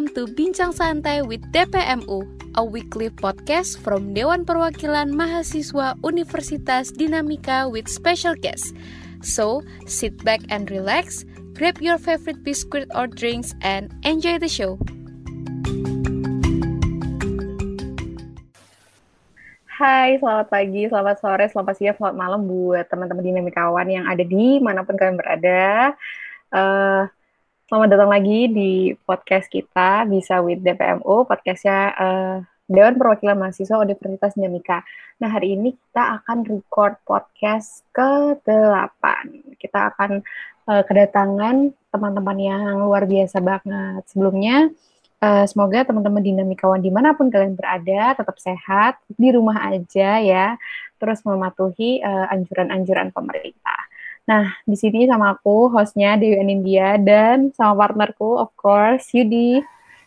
Welcome to Bincang Santai with DPMU, a weekly podcast from Dewan Perwakilan Mahasiswa Universitas Dinamika with special guests. So, sit back and relax, grab your favorite biscuit or drinks, and enjoy the show. Hai, selamat pagi, selamat sore, selamat siang, selamat malam buat teman-teman dinamikawan yang ada di mana pun kalian berada. Uh, selamat datang lagi di podcast kita, Bisa with DPMU, podcastnya uh, Dewan Perwakilan Mahasiswa Universitas Dinamika. Nah, hari ini kita akan record podcast ke-8. Kita akan uh, kedatangan teman-teman yang luar biasa banget. Sebelumnya, uh, semoga teman-teman dinamikawan di mana pun kalian berada tetap sehat, di rumah aja ya, terus mematuhi anjuran-anjuran uh, pemerintah. Nah, di sini sama aku, hostnya Dewi Anindya, dan sama partnerku, of course, Yudi.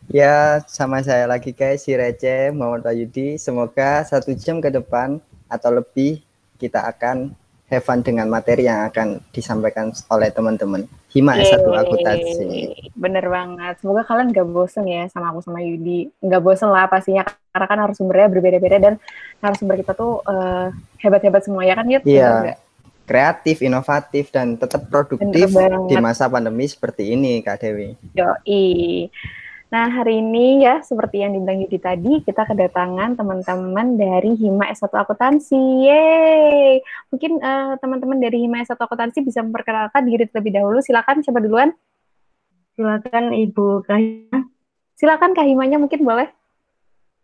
Ya, sama saya lagi guys, si Receh, Muhammad Yudi. Semoga satu jam ke depan atau lebih kita akan have fun dengan materi yang akan disampaikan oleh teman-teman. Hima S1 akuntansi. Bener banget. Semoga kalian gak bosen ya sama aku sama Yudi. Gak bosen lah pastinya, karena kan harus sumbernya berbeda-beda dan sumber kita tuh eh, hebat-hebat semua ya kan, Yud? Iya kreatif, inovatif, dan tetap produktif di masa pandemi seperti ini, Kak Dewi. Yoi. Nah, hari ini ya, seperti yang dibilang Yudi tadi, kita kedatangan teman-teman dari Hima S1 Akuntansi. Yeay! Mungkin uh, teman-teman dari Hima S1 Akuntansi bisa memperkenalkan diri terlebih dahulu. Silakan, coba duluan. Silakan Ibu Kahima. Silakan Kahimanya mungkin boleh.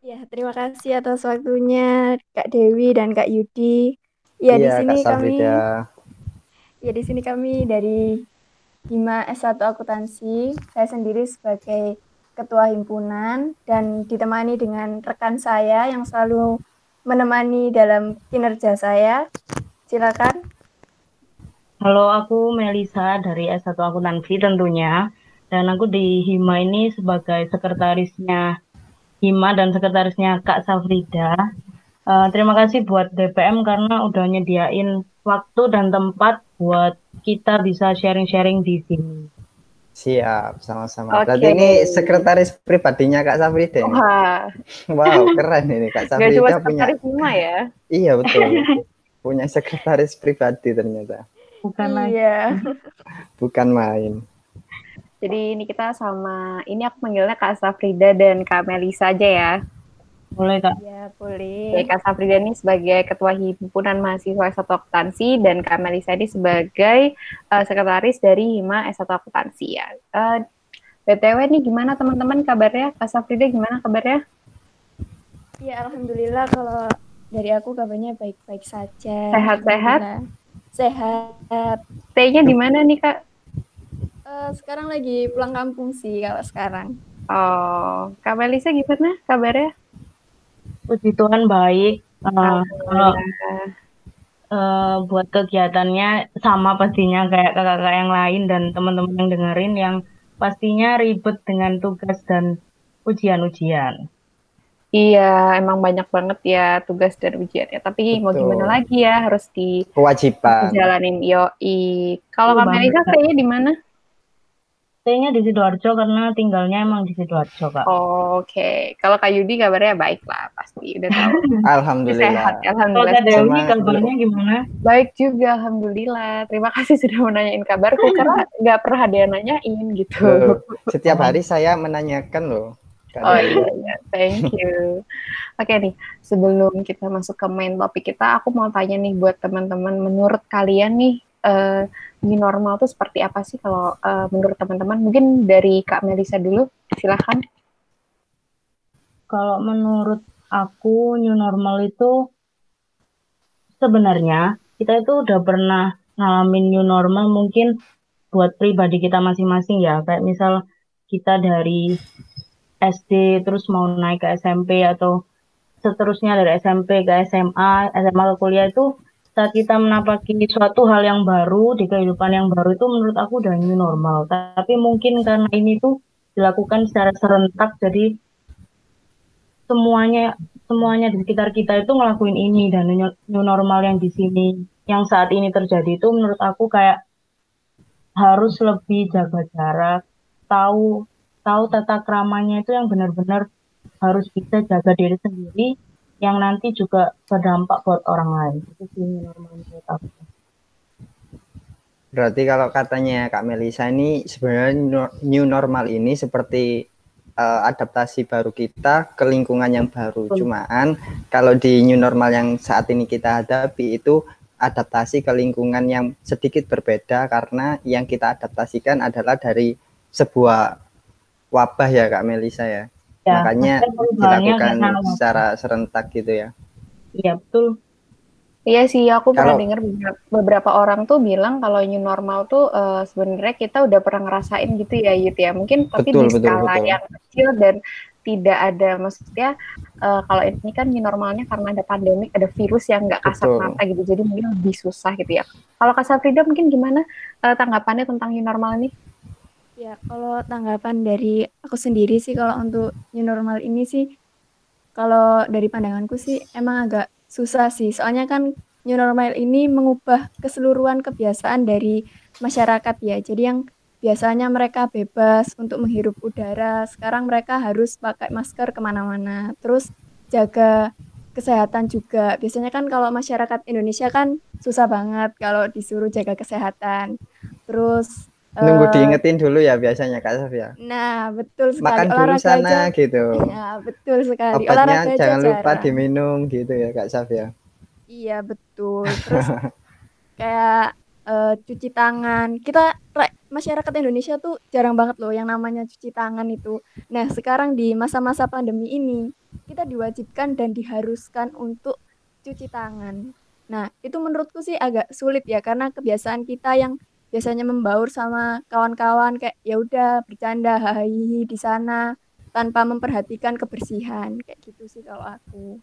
Ya, terima kasih atas waktunya Kak Dewi dan Kak Yudi. Ya di iya, sini kami Ya di sini kami dari Hima S1 Akuntansi. Saya sendiri sebagai ketua himpunan dan ditemani dengan rekan saya yang selalu menemani dalam kinerja saya. Silakan. Halo, aku Melisa dari S1 Akuntansi tentunya. Dan aku di Hima ini sebagai sekretarisnya Hima dan sekretarisnya Kak Safrida. Uh, terima kasih buat DPM karena udah nyediain waktu dan tempat buat kita bisa sharing-sharing di sini. Siap, sama-sama. Okay. Berarti ini sekretaris pribadinya Kak Safrida. Wah. Wow, keren ini Kak Safrida Gak cuma sekretaris punya. ya. Iya, betul. punya sekretaris pribadi ternyata. Bukan iya. Bukan main. Jadi ini kita sama, ini aku manggilnya Kak Safrida dan Kak Melisa aja ya. Boleh Kak. Ya, boleh. Ya, Kak Safrida ini sebagai Ketua Himpunan Mahasiswa S1 Akuntansi dan Kak Melisa ini sebagai uh, Sekretaris dari Hima S1 Akuntansi ya. Uh, eh, BTW nih gimana teman-teman kabarnya? Kak Safrida gimana kabarnya? Ya, Alhamdulillah kalau dari aku kabarnya baik-baik saja. Sehat-sehat? Sehat. Stay-nya di mana nih Kak? Uh, sekarang lagi pulang kampung sih kalau sekarang. Oh, Kak Melisa gimana kabarnya? Puji Tuhan baik. Uh, kalau uh, buat kegiatannya sama pastinya kayak kakak-kakak yang lain dan teman-teman yang dengerin yang pastinya ribet dengan tugas dan ujian-ujian. Iya, emang banyak banget ya tugas dan ujian ya. Tapi Betul. mau gimana lagi ya, harus di kewajiban. Jalanin yoi. Kalau Kak Melisa kayaknya di mana? Stay-nya di Sidoarjo karena tinggalnya emang di Sidoarjo, Kak. Oh, Oke. Okay. Kalau Kak Yudi kabarnya baik lah, pasti udah tahu. Alhamdulillah. Sehat, alhamdulillah. Kalau Kak Dewi kabarnya gimana? Baik juga, alhamdulillah. Terima kasih sudah menanyain kabarku karena nggak pernah ada yang nanyain gitu. Setiap hari saya menanyakan loh. Oh iya, iya, thank you. Oke nih, sebelum kita masuk ke main topik kita, aku mau tanya nih buat teman-teman, menurut kalian nih, uh, new normal itu seperti apa sih kalau uh, menurut teman-teman? Mungkin dari Kak Melisa dulu, silahkan. Kalau menurut aku new normal itu sebenarnya kita itu udah pernah ngalamin new normal mungkin buat pribadi kita masing-masing ya. Kayak misal kita dari SD terus mau naik ke SMP atau seterusnya dari SMP ke SMA, SMA ke kuliah itu saat kita menapaki suatu hal yang baru di kehidupan yang baru itu menurut aku udah new normal. Tapi mungkin karena ini tuh dilakukan secara serentak jadi semuanya semuanya di sekitar kita itu ngelakuin ini dan new normal yang di sini yang saat ini terjadi itu menurut aku kayak harus lebih jaga jarak tahu tahu tata keramanya itu yang benar-benar harus bisa jaga diri sendiri yang nanti juga berdampak buat orang lain itu sih normal menurut aku Berarti kalau katanya Kak Melisa ini sebenarnya new normal ini seperti uh, adaptasi baru kita ke lingkungan yang baru. Cumaan kalau di new normal yang saat ini kita hadapi itu adaptasi ke lingkungan yang sedikit berbeda karena yang kita adaptasikan adalah dari sebuah wabah ya Kak Melisa ya. Ya Makanya dilakukan secara serentak gitu ya. Iya betul. Iya sih, aku pernah dengar beberapa orang tuh bilang kalau new normal tuh uh, sebenarnya kita udah pernah ngerasain gitu ya, Yud ya. Mungkin tapi betul, di betul, skala betul. yang kecil dan tidak ada maksudnya uh, kalau ini kan new normalnya karena ada pandemik, ada virus yang nggak kasat betul. mata gitu, jadi mungkin lebih susah gitu ya. Kalau Kak Frida mungkin gimana uh, tanggapannya tentang new normal ini? Ya, kalau tanggapan dari aku sendiri sih kalau untuk new normal ini sih kalau dari pandanganku sih emang agak susah sih. Soalnya kan new normal ini mengubah keseluruhan kebiasaan dari masyarakat ya. Jadi yang biasanya mereka bebas untuk menghirup udara, sekarang mereka harus pakai masker ke mana-mana. Terus jaga kesehatan juga. Biasanya kan kalau masyarakat Indonesia kan susah banget kalau disuruh jaga kesehatan. Terus nunggu uh, diingetin dulu ya biasanya Kak Safia. Nah, betul sekali. Makan dulu olahraga sana aja. gitu. Iya, betul sekali. Obatnya olahraga jangan lupa jarang. diminum gitu ya Kak Safia. Iya, betul. Terus kayak uh, cuci tangan. Kita masyarakat Indonesia tuh jarang banget loh yang namanya cuci tangan itu. Nah, sekarang di masa-masa pandemi ini, kita diwajibkan dan diharuskan untuk cuci tangan. Nah, itu menurutku sih agak sulit ya karena kebiasaan kita yang biasanya membaur sama kawan-kawan kayak ya udah bercanda hahihi di sana tanpa memperhatikan kebersihan kayak gitu sih kalau aku.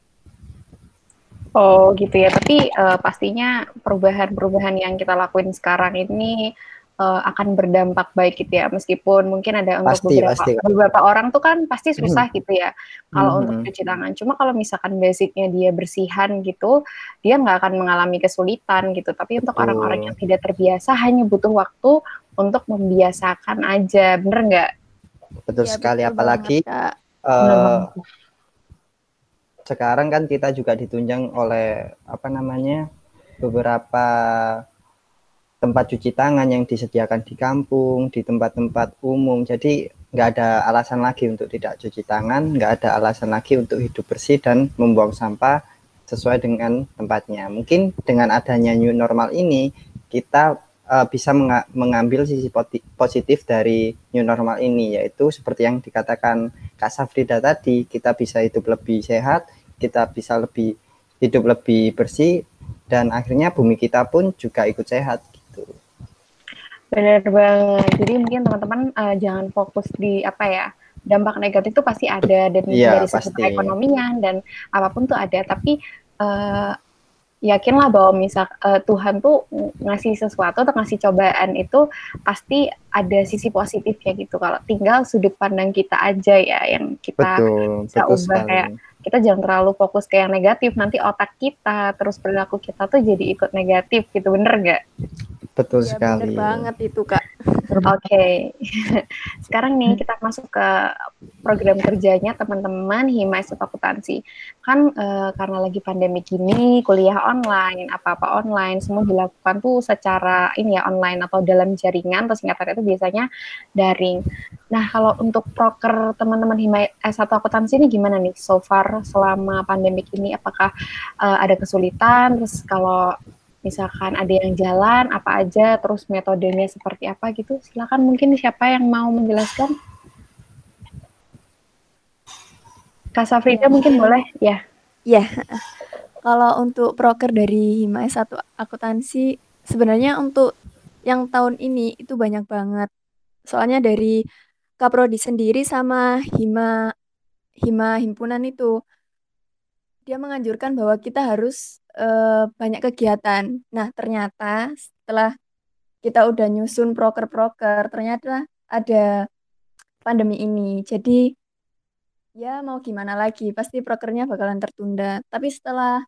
Oh gitu ya, tapi uh, pastinya perubahan-perubahan yang kita lakuin sekarang ini uh, akan berdampak baik gitu ya meskipun mungkin ada untuk pasti, beberapa pasti. beberapa orang tuh kan pasti hmm. susah hmm. gitu ya kalau hmm. untuk cuci tangan cuma kalau misalkan basicnya dia bersihan gitu dia nggak akan mengalami kesulitan gitu tapi untuk orang-orang yang tidak terbiasa hanya butuh waktu untuk membiasakan aja bener nggak betul ya, sekali betul apalagi banget, uh, sekarang kan kita juga ditunjang oleh apa namanya beberapa tempat cuci tangan yang disediakan di kampung, di tempat-tempat umum. Jadi nggak ada alasan lagi untuk tidak cuci tangan, nggak ada alasan lagi untuk hidup bersih dan membuang sampah sesuai dengan tempatnya. Mungkin dengan adanya new normal ini kita uh, bisa mengambil sisi positif dari new normal ini, yaitu seperti yang dikatakan Kak Safrida tadi, kita bisa hidup lebih sehat, kita bisa lebih hidup lebih bersih, dan akhirnya bumi kita pun juga ikut sehat. Benar banget. Jadi mungkin teman-teman uh, jangan fokus di apa ya dampak negatif itu pasti ada dan iya, dari segi ekonomian dan apa pun tuh ada. Tapi uh, yakinlah bahwa misal uh, Tuhan tuh ngasih sesuatu atau ngasih cobaan itu pasti ada sisi positifnya gitu. Kalau tinggal sudut pandang kita aja ya yang kita betul, bisa betul ubah sekali. kayak kita jangan terlalu fokus ke yang negatif nanti otak kita terus perilaku kita tuh jadi ikut negatif gitu bener gak? Betul ya, sekali. Bener banget itu kak. Oke, okay. sekarang nih kita masuk ke program kerjanya teman-teman Hima Akuntansi. Kan uh, karena lagi pandemi gini, kuliah online, apa-apa online, semua dilakukan tuh secara ini ya online atau dalam jaringan atau singkatan itu biasanya daring. Nah, kalau untuk proker teman-teman Hima S1 Akuntansi ini gimana nih so far selama pandemi ini? Apakah uh, ada kesulitan? Terus kalau misalkan ada yang jalan apa aja? Terus metodenya seperti apa gitu? Silakan mungkin siapa yang mau menjelaskan. Kak Safrida mungkin boleh? Ya. Ya kalau untuk proker dari Hima S1 akuntansi sebenarnya untuk yang tahun ini itu banyak banget. Soalnya dari Kaprodi sendiri sama Hima Hima himpunan itu dia menganjurkan bahwa kita harus uh, banyak kegiatan. Nah, ternyata setelah kita udah nyusun proker-proker, ternyata ada pandemi ini. Jadi ya mau gimana lagi, pasti prokernya bakalan tertunda. Tapi setelah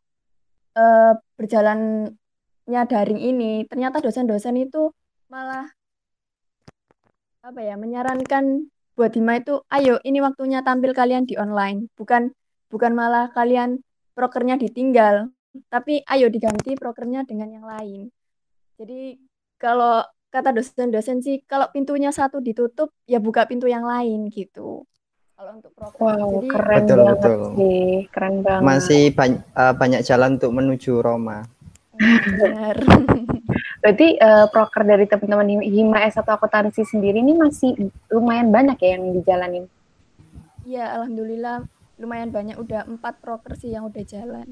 uh, berjalannya daring ini, ternyata dosen-dosen itu malah apa ya menyarankan buat Hima itu, ayo ini waktunya tampil kalian di online, bukan bukan malah kalian prokernya ditinggal, tapi ayo diganti prokernya dengan yang lain. Jadi kalau kata dosen-dosen sih kalau pintunya satu ditutup ya buka pintu yang lain gitu. Kalau untuk proker. Wow, Jadi, keren betul, banget betul. sih, keren banget. Masih banyak, uh, banyak jalan untuk menuju Roma. Benar. Berarti uh, proker dari teman-teman Hima S1 akuntansi sendiri ini masih lumayan banyak ya yang dijalanin? Iya, alhamdulillah lumayan banyak. Udah empat proker sih yang udah jalan.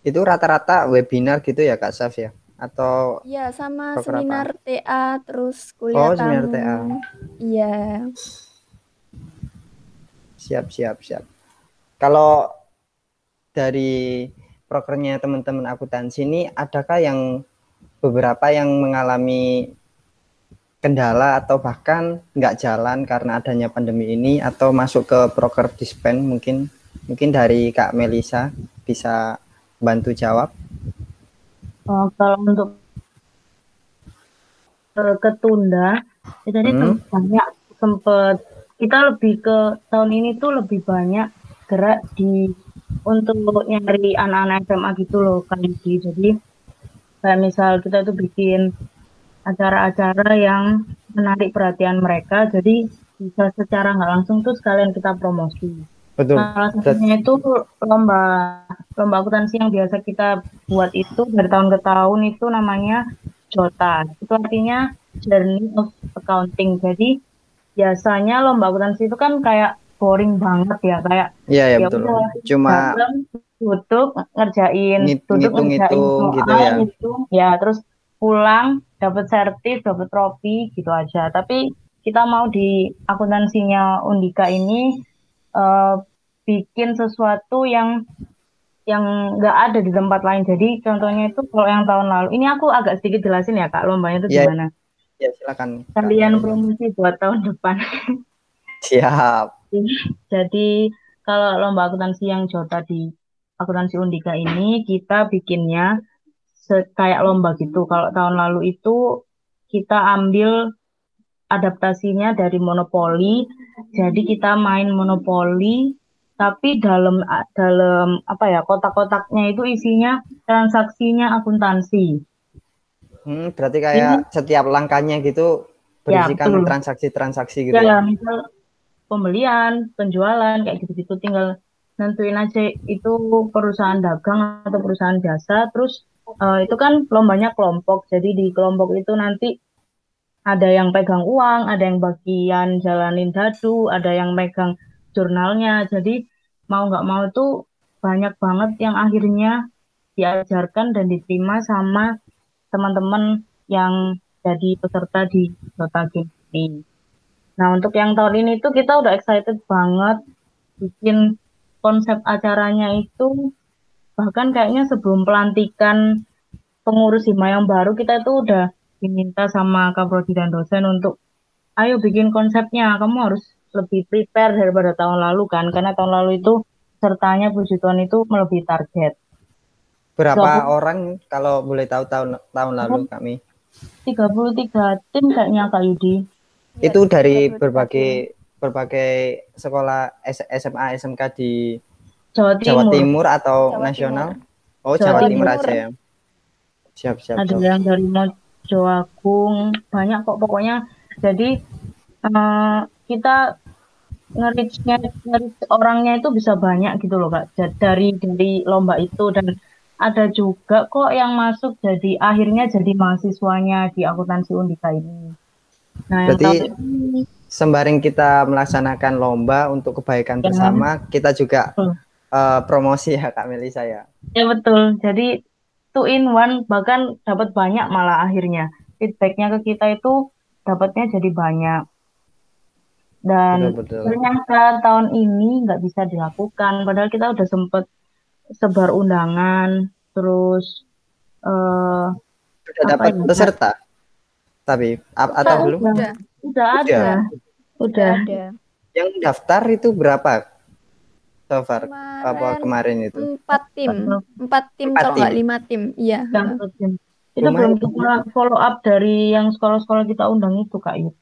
Itu rata-rata webinar gitu ya Kak Saf ya? Atau Iya, sama seminar apa? TA terus kuliah Oh, seminar TA. Iya. Siap, siap, siap. Kalau dari prokernya teman-teman akuntansi ini, adakah yang beberapa yang mengalami kendala atau bahkan nggak jalan karena adanya pandemi ini atau masuk ke proker dispen mungkin mungkin dari Kak Melisa bisa bantu jawab. Oh, kalau untuk ketunda, ya tadi hmm. banyak sempat kita lebih ke tahun ini tuh lebih banyak gerak di untuk nyari anak-anak SMA gitu loh kan jadi kayak misal kita tuh bikin acara-acara yang menarik perhatian mereka jadi bisa secara nggak langsung tuh sekalian kita promosi. Betul. Salah satunya itu lomba lomba akuntansi yang biasa kita buat itu dari tahun ke tahun itu namanya Jota. Itu artinya Journey of Accounting. Jadi biasanya lomba akuntansi itu kan kayak boring banget ya kayak iya ya, ya betul udah, cuma tutup ngerjain duduk ngerjain gitu ya gitu. ya terus pulang dapat sertif dapat trofi gitu aja tapi kita mau di akuntansinya Undika ini uh, bikin sesuatu yang yang nggak ada di tempat lain. Jadi contohnya itu kalau yang tahun lalu, ini aku agak sedikit jelasin ya kak lombanya itu yeah. gimana. Ya, silakan. Kalian promosi buat tahun depan. Siap. Jadi kalau lomba akuntansi yang Jota di akuntansi Undika ini kita bikinnya kayak lomba gitu. Kalau tahun lalu itu kita ambil adaptasinya dari monopoli. Jadi kita main monopoli tapi dalam dalam apa ya kotak-kotaknya itu isinya transaksinya akuntansi. Hmm, berarti kayak Ini, setiap langkahnya gitu ya, berisikan ya, transaksi-transaksi gitu ya. Ya, misal pembelian, penjualan kayak gitu-gitu tinggal nentuin aja itu perusahaan dagang atau perusahaan jasa terus uh, itu kan lombanya kelompok. Jadi di kelompok itu nanti ada yang pegang uang, ada yang bagian jalanin dadu, ada yang megang jurnalnya. Jadi mau nggak mau itu banyak banget yang akhirnya diajarkan dan diterima sama teman-teman yang jadi peserta di Dota Game ini. Nah, untuk yang tahun ini tuh kita udah excited banget bikin konsep acaranya itu bahkan kayaknya sebelum pelantikan pengurus Hima yang baru kita itu udah diminta sama Kaprodi dan dosen untuk ayo bikin konsepnya, kamu harus lebih prepare daripada tahun lalu kan, karena tahun lalu itu sertanya puji Tuhan itu melebihi target. Berapa so, orang kalau boleh tahu tahun tahun lalu kami? 33 tim kayaknya Kak Yudi. Ya, itu dari berbagai berbagai sekolah SMA SMK di Jawa Timur, Jawa Timur atau Jawa nasional? Timur. Oh, Jawa, Jawa Timur, Timur aja ya. Siap, siap. Ada siap. yang dari Mojo Agung, banyak kok pokoknya. Jadi uh, kita nge-reach orangnya itu bisa banyak gitu loh Kak. Dari dari lomba itu dan ada juga kok yang masuk jadi akhirnya jadi mahasiswanya di akuntansi Undika ini. Nah, Berarti yang sembari kita melaksanakan lomba untuk kebaikan ya. bersama, kita juga uh, promosi ya Kak Melisa ya. Ya betul. Jadi two in one bahkan dapat banyak malah akhirnya feedbacknya ke kita itu dapatnya jadi banyak. Dan betul, betul. ternyata tahun ini nggak bisa dilakukan, padahal kita udah sempet sebar undangan, terus uh, sudah dapat ya, peserta. Tapi atau belum? Udah, udah ada. Udah. ada. Yang daftar itu berapa? So far apa kemarin itu? Empat tim, empat tim Empat kalau tim. nggak lima tim, iya. Itu Lumayan. belum kita follow up dari yang sekolah-sekolah kita undang itu Kak Yud.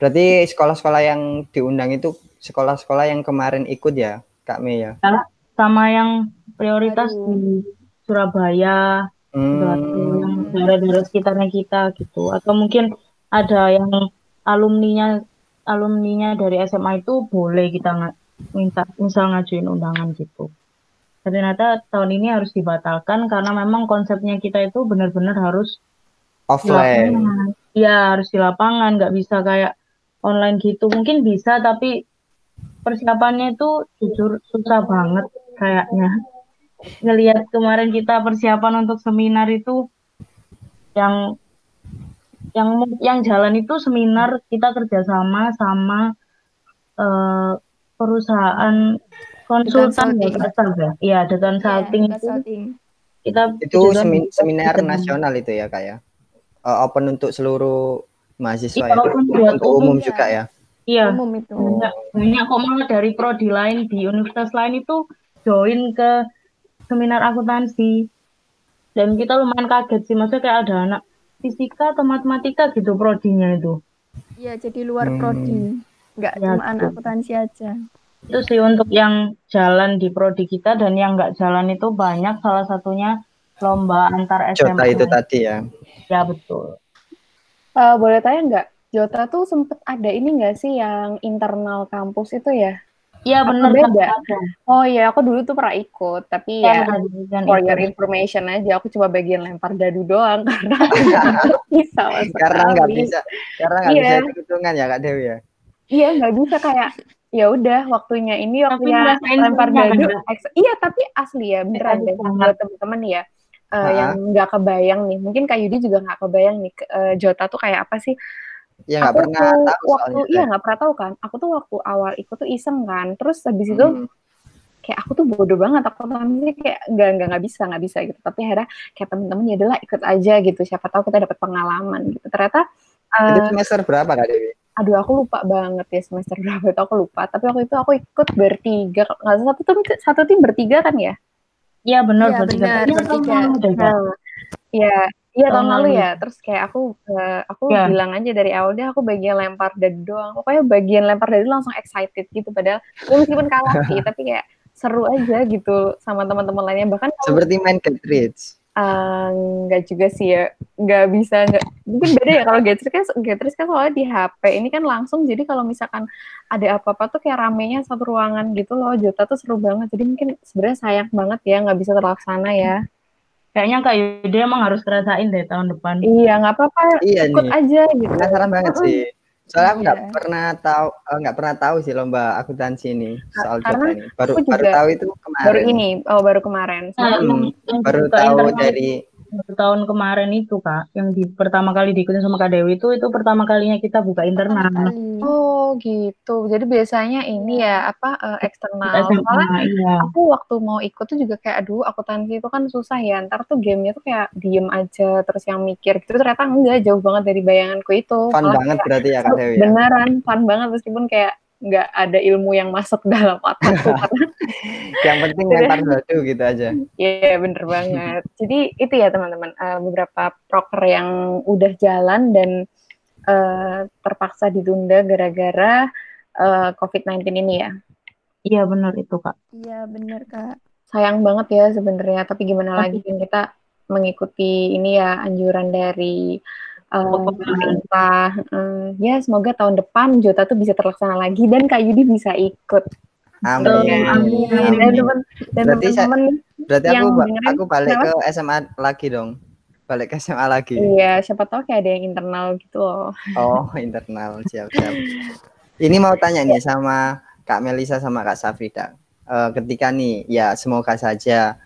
Berarti sekolah-sekolah yang diundang itu sekolah-sekolah yang kemarin ikut ya, Kak Mei ya? Sama yang prioritas Aduh. di Surabaya, Hmm, yang daerah-daerah sekitarnya kita gitu. Atau mungkin ada yang alumninya alumninya dari SMA itu boleh kita nga- minta misal ngajuin undangan gitu. Ternyata tahun ini harus dibatalkan karena memang konsepnya kita itu benar-benar harus offline. Iya, harus di lapangan, nggak bisa kayak online gitu. Mungkin bisa, tapi persiapannya itu jujur susah banget kayaknya. Ngelihat kemarin kita persiapan untuk seminar itu yang yang yang jalan itu seminar kita kerjasama sama eh, perusahaan konsultan ya, Sal, ya. Iya, ada consulting Iya, itu consulting. kita Itu kebetulan semi- bisa seminar ketemu. nasional itu ya, Kak ya? Eh, open untuk seluruh mahasiswa ya? open buat Untuk umum umum ya. juga ya? Iya. Umum itu. Banyak, banyak kok malah dari prodi lain di universitas lain itu join ke seminar akuntansi. Dan kita lumayan kaget sih, maksudnya kayak ada anak fisika atau matematika gitu prodinya itu. Iya, jadi luar Hmm. prodi. Nggak Ya, cuma anak betul. akuntansi aja. Itu sih untuk yang jalan di prodi kita dan yang nggak jalan itu banyak, salah satunya lomba antar Jota SMA. itu tadi ya? Ya betul. Eh, boleh tanya nggak? Jota tuh sempet ada ini nggak sih yang internal kampus itu ya? Iya benar beda? ada. Oh iya, aku dulu tuh pernah ikut, tapi ya Yang diberikan for itu. your information aja, aku cuma bagian lempar dadu doang karena bisa Karena nggak sekali. bisa, karena nggak Iya. bisa hitung-hitungan ya, Kak Dewi ya? Iya, nggak bisa kayak ya udah waktunya ini waktunya lempar dadu. kan, Ex- Iya, tapi asli ya beneran deh buat temen-temen ya. Ha-ha. yang nggak kebayang nih, mungkin Kak Yudi juga nggak kebayang nih eh, Jota tuh kayak apa sih? Ya nggak Aku pernah tuh tahu waktu soalnya. iya nggak pernah tahu kan. Aku tuh waktu awal ikut tuh iseng kan. Terus habis itu Hmm. kayak aku tuh bodoh banget aku nanti kayak nggak nggak nggak bisa nggak bisa gitu tapi akhirnya kayak temen-temen ya adalah ikut aja gitu siapa tahu kita dapat pengalaman gitu ternyata Itu eh, semester berapa, Kak Dewi? aduh aku lupa banget ya semester berapa itu aku lupa tapi waktu itu aku ikut bertiga nggak salah satu tim satu tim bertiga kan ya Iya benar Iya, bertiga. benar, Iya, bertiga. nah ya iya tahun Tahun lalu lalu. ya. Terus kayak aku eh, aku Ya. bilang aja dari awal deh aku bagian lempar dadu doang. Pokoknya bagian lempar dadu langsung excited gitu padahal ya meskipun kalah sih tapi kayak seru aja gitu sama teman-teman lainnya. Bahkan Seperti main Gatridge. Eh, nggak juga sih ya. Nggak bisa nggak mungkin beda ya kalau Getris kan Getris kan soalnya di HP ini kan langsung jadi kalau misalkan ada apa-apa tuh kayak ramenya satu ruangan gitu loh. Jota tuh seru banget. Jadi mungkin sebenarnya sayang banget ya nggak bisa terlaksana ya Kayaknya Kak Yudi emang harus ngerasain deh tahun depan. iya nggak apa-apa Iya ikut nih, aja gitu penasaran banget sih. Soalnya aku nggak Iya. pernah tahu, eh, nggak pernah tahu sih lomba akuntansi ini soal karena ini. Baru aku baru tahu itu kemarin. baru ini oh baru kemarin Nah, Hmm, baru tahu internal dari Baru tahun kemarin itu Kak, yang di pertama kali diikutin sama Kak Dewi itu itu pertama kalinya kita buka internal. Oh gitu. Jadi biasanya ini ya apa eh, eksternal. soalnya iya. aku waktu mau ikut tuh juga kayak aduh akuntansi itu kan susah ya. Ntar tuh gamenya tuh kayak diem aja terus yang mikir gitu. Ternyata enggak jauh banget dari bayanganku itu. Fun Malah banget kayak, berarti ya Kak "Aduh, Dewi ya. beneran fun banget. Meskipun kayak nggak ada ilmu yang masuk dalam otakku karena Yang penting lempar batu gitu aja. Iya bener banget. Jadi itu ya teman-teman eh, beberapa proker yang udah jalan dan eh, terpaksa ditunda gara-gara eh, COVID-19 ini ya. Iya benar itu Kak. Iya, bener, Kak. Sayang banget ya sebenarnya. Tapi gimana Tapi- lagi kan kita mengikuti ini ya anjuran dari eh, Pemerintah. Eh, ya semoga tahun depan Jota tuh bisa terlaksana lagi dan Kak Yudi bisa ikut. Amin. Amin. Dan Amin. teman dan Berarti saya- teman-teman Berarti aku yang ba- dengerin, aku balik kenapa? ke SMA lagi dong. Balik ke SMA lagi. Iya, siapa tahu kayak ada yang internal gitu loh. Oh, internal. Siap, siap. Ini mau tanya nih sama Kak Melisa sama Kak Safrida. Eh, ketika nih, ya semoga saja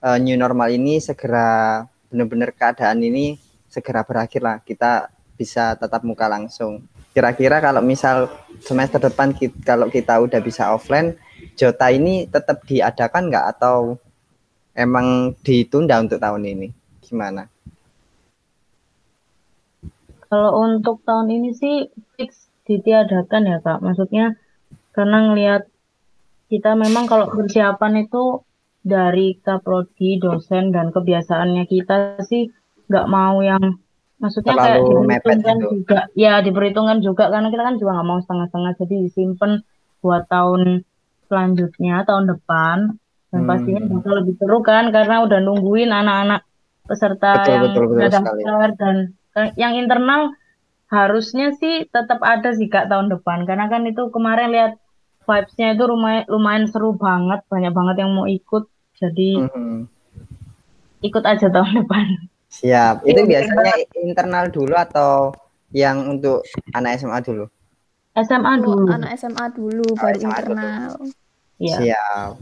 eh, new normal ini segera benar-benar keadaan ini segera berakhir lah. Kita bisa tatap muka langsung. Kira-kira kalau misal semester depan ki- kalau kita udah bisa offline, Jota ini tetap diadakan nggak atau emang ditunda untuk tahun ini? Gimana? Kalau untuk tahun ini sih fix ditiadakan ya kak. Maksudnya karena ngelihat kita memang kalau persiapan itu dari kaprodi, dosen dan kebiasaannya kita sih nggak mau yang maksudnya Terlalu kayak diperhitungkan gitu. juga. Ya diperhitungkan juga karena kita kan juga nggak mau setengah-setengah. Jadi disimpan buat tahun selanjutnya tahun depan. Dan Hmm. pastinya bakal lebih seru kan karena udah nungguin anak-anak peserta Betul, yang betul, daftar dan eh, yang internal harusnya sih tetap ada sih kak tahun depan. Karena kan itu kemarin lihat vibes-nya itu lumayan lumayan seru banget. Banyak banget yang mau ikut. Jadi Mhm. ikut aja tahun depan Siap. Itu Iya, biasanya internal dulu atau yang untuk anak SMA dulu? SMA dulu anak SMA dulu Oh, baru SMA internal. ya Siap.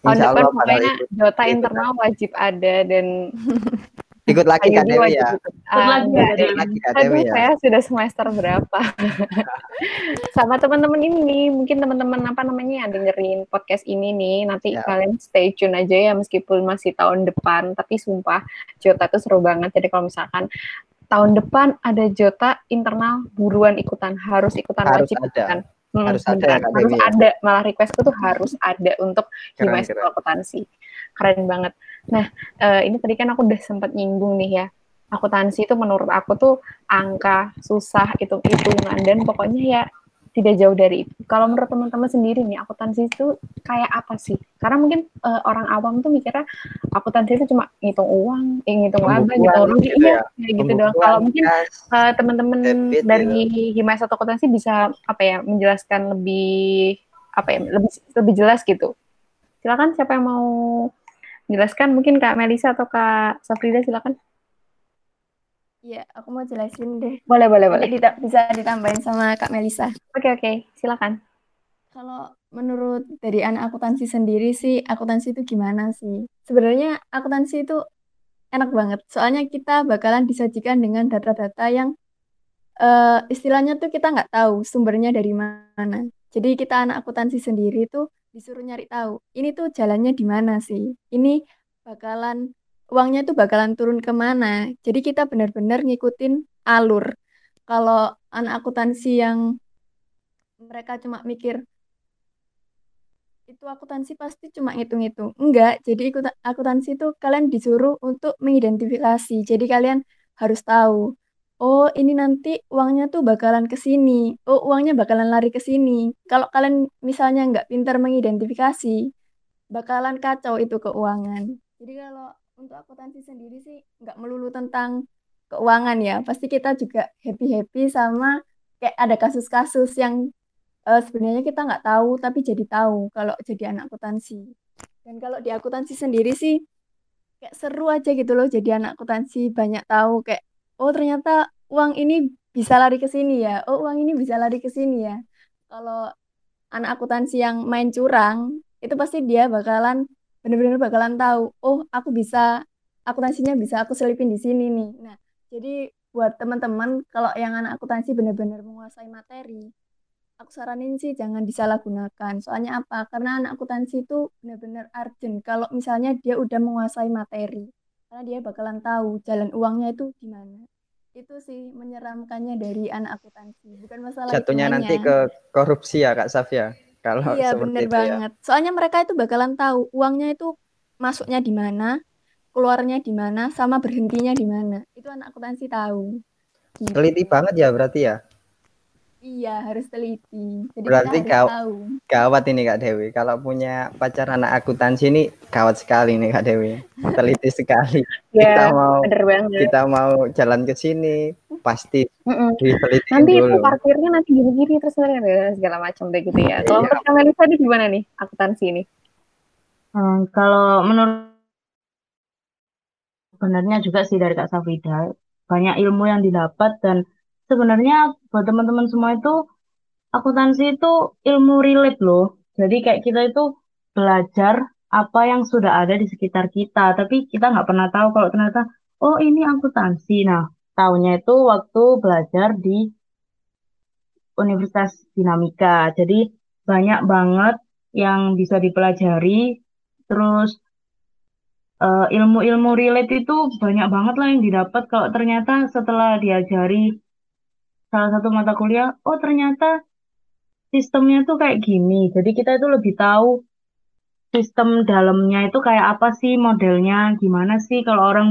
Tahun depan Allah pokoknya Jota internal wajib ada dan ikut lagi Dewi wajib ya. ikut. Ikut Ah, lagi enggak ya. Ikut Dewi ya. saya sudah semester berapa? Sama teman-teman ini, mungkin teman-teman apa namanya yang dengerin podcast ini nih, nanti Ya. kalian stay tune aja ya meskipun masih tahun depan, tapi sumpah Jota tuh seru banget. Jadi kalau misalkan tahun depan ada Jota internal buruan ikutan, harus ikutan Harus wajib ada. ikutan. Hmm, Harus ada beneran. ya, harus ya? ada, malah requestku tuh harus ada untuk Keren, Hima keren. akuntansi. Keren banget. Nah, eh, ini tadi kan aku udah sempat nyinggung nih ya. Akuntansi itu menurut aku tuh angka, susah, hitung-hitungan, dan pokoknya ya tidak jauh dari itu. Kalau menurut teman-teman sendiri nih, akuntansi itu kayak apa sih? Karena mungkin eh, orang awam tuh mikirnya akuntansi itu cuma ngitung uang, eh, ngitung laba, ngitung rugi, gitu iya, ya. kayak gitu doang. Kalau mungkin eh, teman-teman dari Hima satu akuntansi bisa apa ya menjelaskan lebih apa ya lebih lebih jelas gitu. Silakan siapa yang mau jelaskan mungkin Kak Melisa atau Kak Safrida silakan. Iya, aku mau jelasin deh. Boleh boleh boleh. dita- bisa ditambahin sama Kak Melisa. Oke oke silakan. Kalau menurut dari anak akuntansi sendiri sih, akuntansi itu gimana sih? Sebenarnya akuntansi itu enak banget. Soalnya kita bakalan disajikan dengan data-data yang eh, istilahnya tuh kita nggak tahu sumbernya dari mana. Jadi kita anak akuntansi sendiri tuh disuruh nyari tahu. Ini tuh jalannya di mana sih? Ini bakalan uangnya tuh bakalan turun ke mana? Jadi kita benar-benar ngikutin alur. Kalau anak akuntansi yang mereka cuma mikir itu akuntansi pasti cuma ngitung-ngitung. Enggak, jadi ikut akuntansi itu kalian disuruh untuk mengidentifikasi. Jadi kalian harus tahu, oh ini nanti uangnya tuh bakalan ke sini. Oh, uangnya bakalan lari ke sini. Kalau kalian misalnya nggak pintar mengidentifikasi, bakalan kacau itu keuangan. Jadi kalau untuk akuntansi sendiri sih nggak melulu tentang keuangan ya. Pasti kita juga happy-happy sama kayak ada kasus-kasus yang eh, sebenarnya kita nggak tahu tapi jadi tahu kalau jadi anak akuntansi. Dan kalau di akuntansi sendiri sih kayak seru aja gitu loh jadi anak akuntansi banyak tahu kayak oh ternyata uang ini bisa lari ke sini ya. Oh uang ini bisa lari ke sini ya. Kalau anak akuntansi yang main curang itu pasti dia bakalan bener-bener bakalan tahu. Oh aku bisa akuntansinya bisa aku selipin di sini nih. Nah jadi buat teman-teman kalau yang anak akuntansi bener-bener menguasai materi aku saranin sih jangan disalahgunakan. Soalnya apa? Karena anak akuntansi itu benar-benar urgent. Kalau misalnya dia udah menguasai materi, karena dia bakalan tahu jalan uangnya itu gimana. Itu sih menyeramkannya dari anak akuntansi. Bukan masalah Jatuhnya nanti ke korupsi ya Kak Safia. Kalau Iya, bener itu ya. banget. Soalnya mereka itu bakalan tahu uangnya itu masuknya di mana, keluarnya di mana, sama berhentinya di mana. Itu anak akuntansi tahu. Gitu. Teliti banget ya berarti ya. Iya, harus teliti. Jadi Berarti kita harus kau- tahu. Gawat ini Kak Dewi. Kalau punya pacar anak akuntansi ini gawat sekali nih Kak Dewi. Teliti sekali. Ya Kita mau bener banget. kita mau jalan ke sini pasti Mm-mm. ditelitin Nanti itu dulu. parkirnya nanti gini-gini terus ada segala macam deh gitu ya. Kalau Iya. menurut Kak Melisa nih gimana nih akuntansi ini? Hmm, kalau menurut sebenarnya juga sih dari Kak Safrida banyak ilmu yang didapat dan sebenarnya buat teman-teman semua itu akuntansi itu ilmu relate loh. Jadi kayak kita itu belajar apa yang sudah ada di sekitar kita, tapi kita nggak pernah tahu kalau ternyata oh ini akuntansi. Nah, tahunya itu waktu belajar di Universitas Dinamika. Jadi banyak banget yang bisa dipelajari. Terus eh, ilmu-ilmu relate itu banyak banget lah yang didapat kalau ternyata setelah diajari salah satu mata kuliah, oh ternyata sistemnya tuh kayak gini. Jadi kita itu lebih tahu sistem dalamnya itu kayak apa sih modelnya, gimana sih kalau orang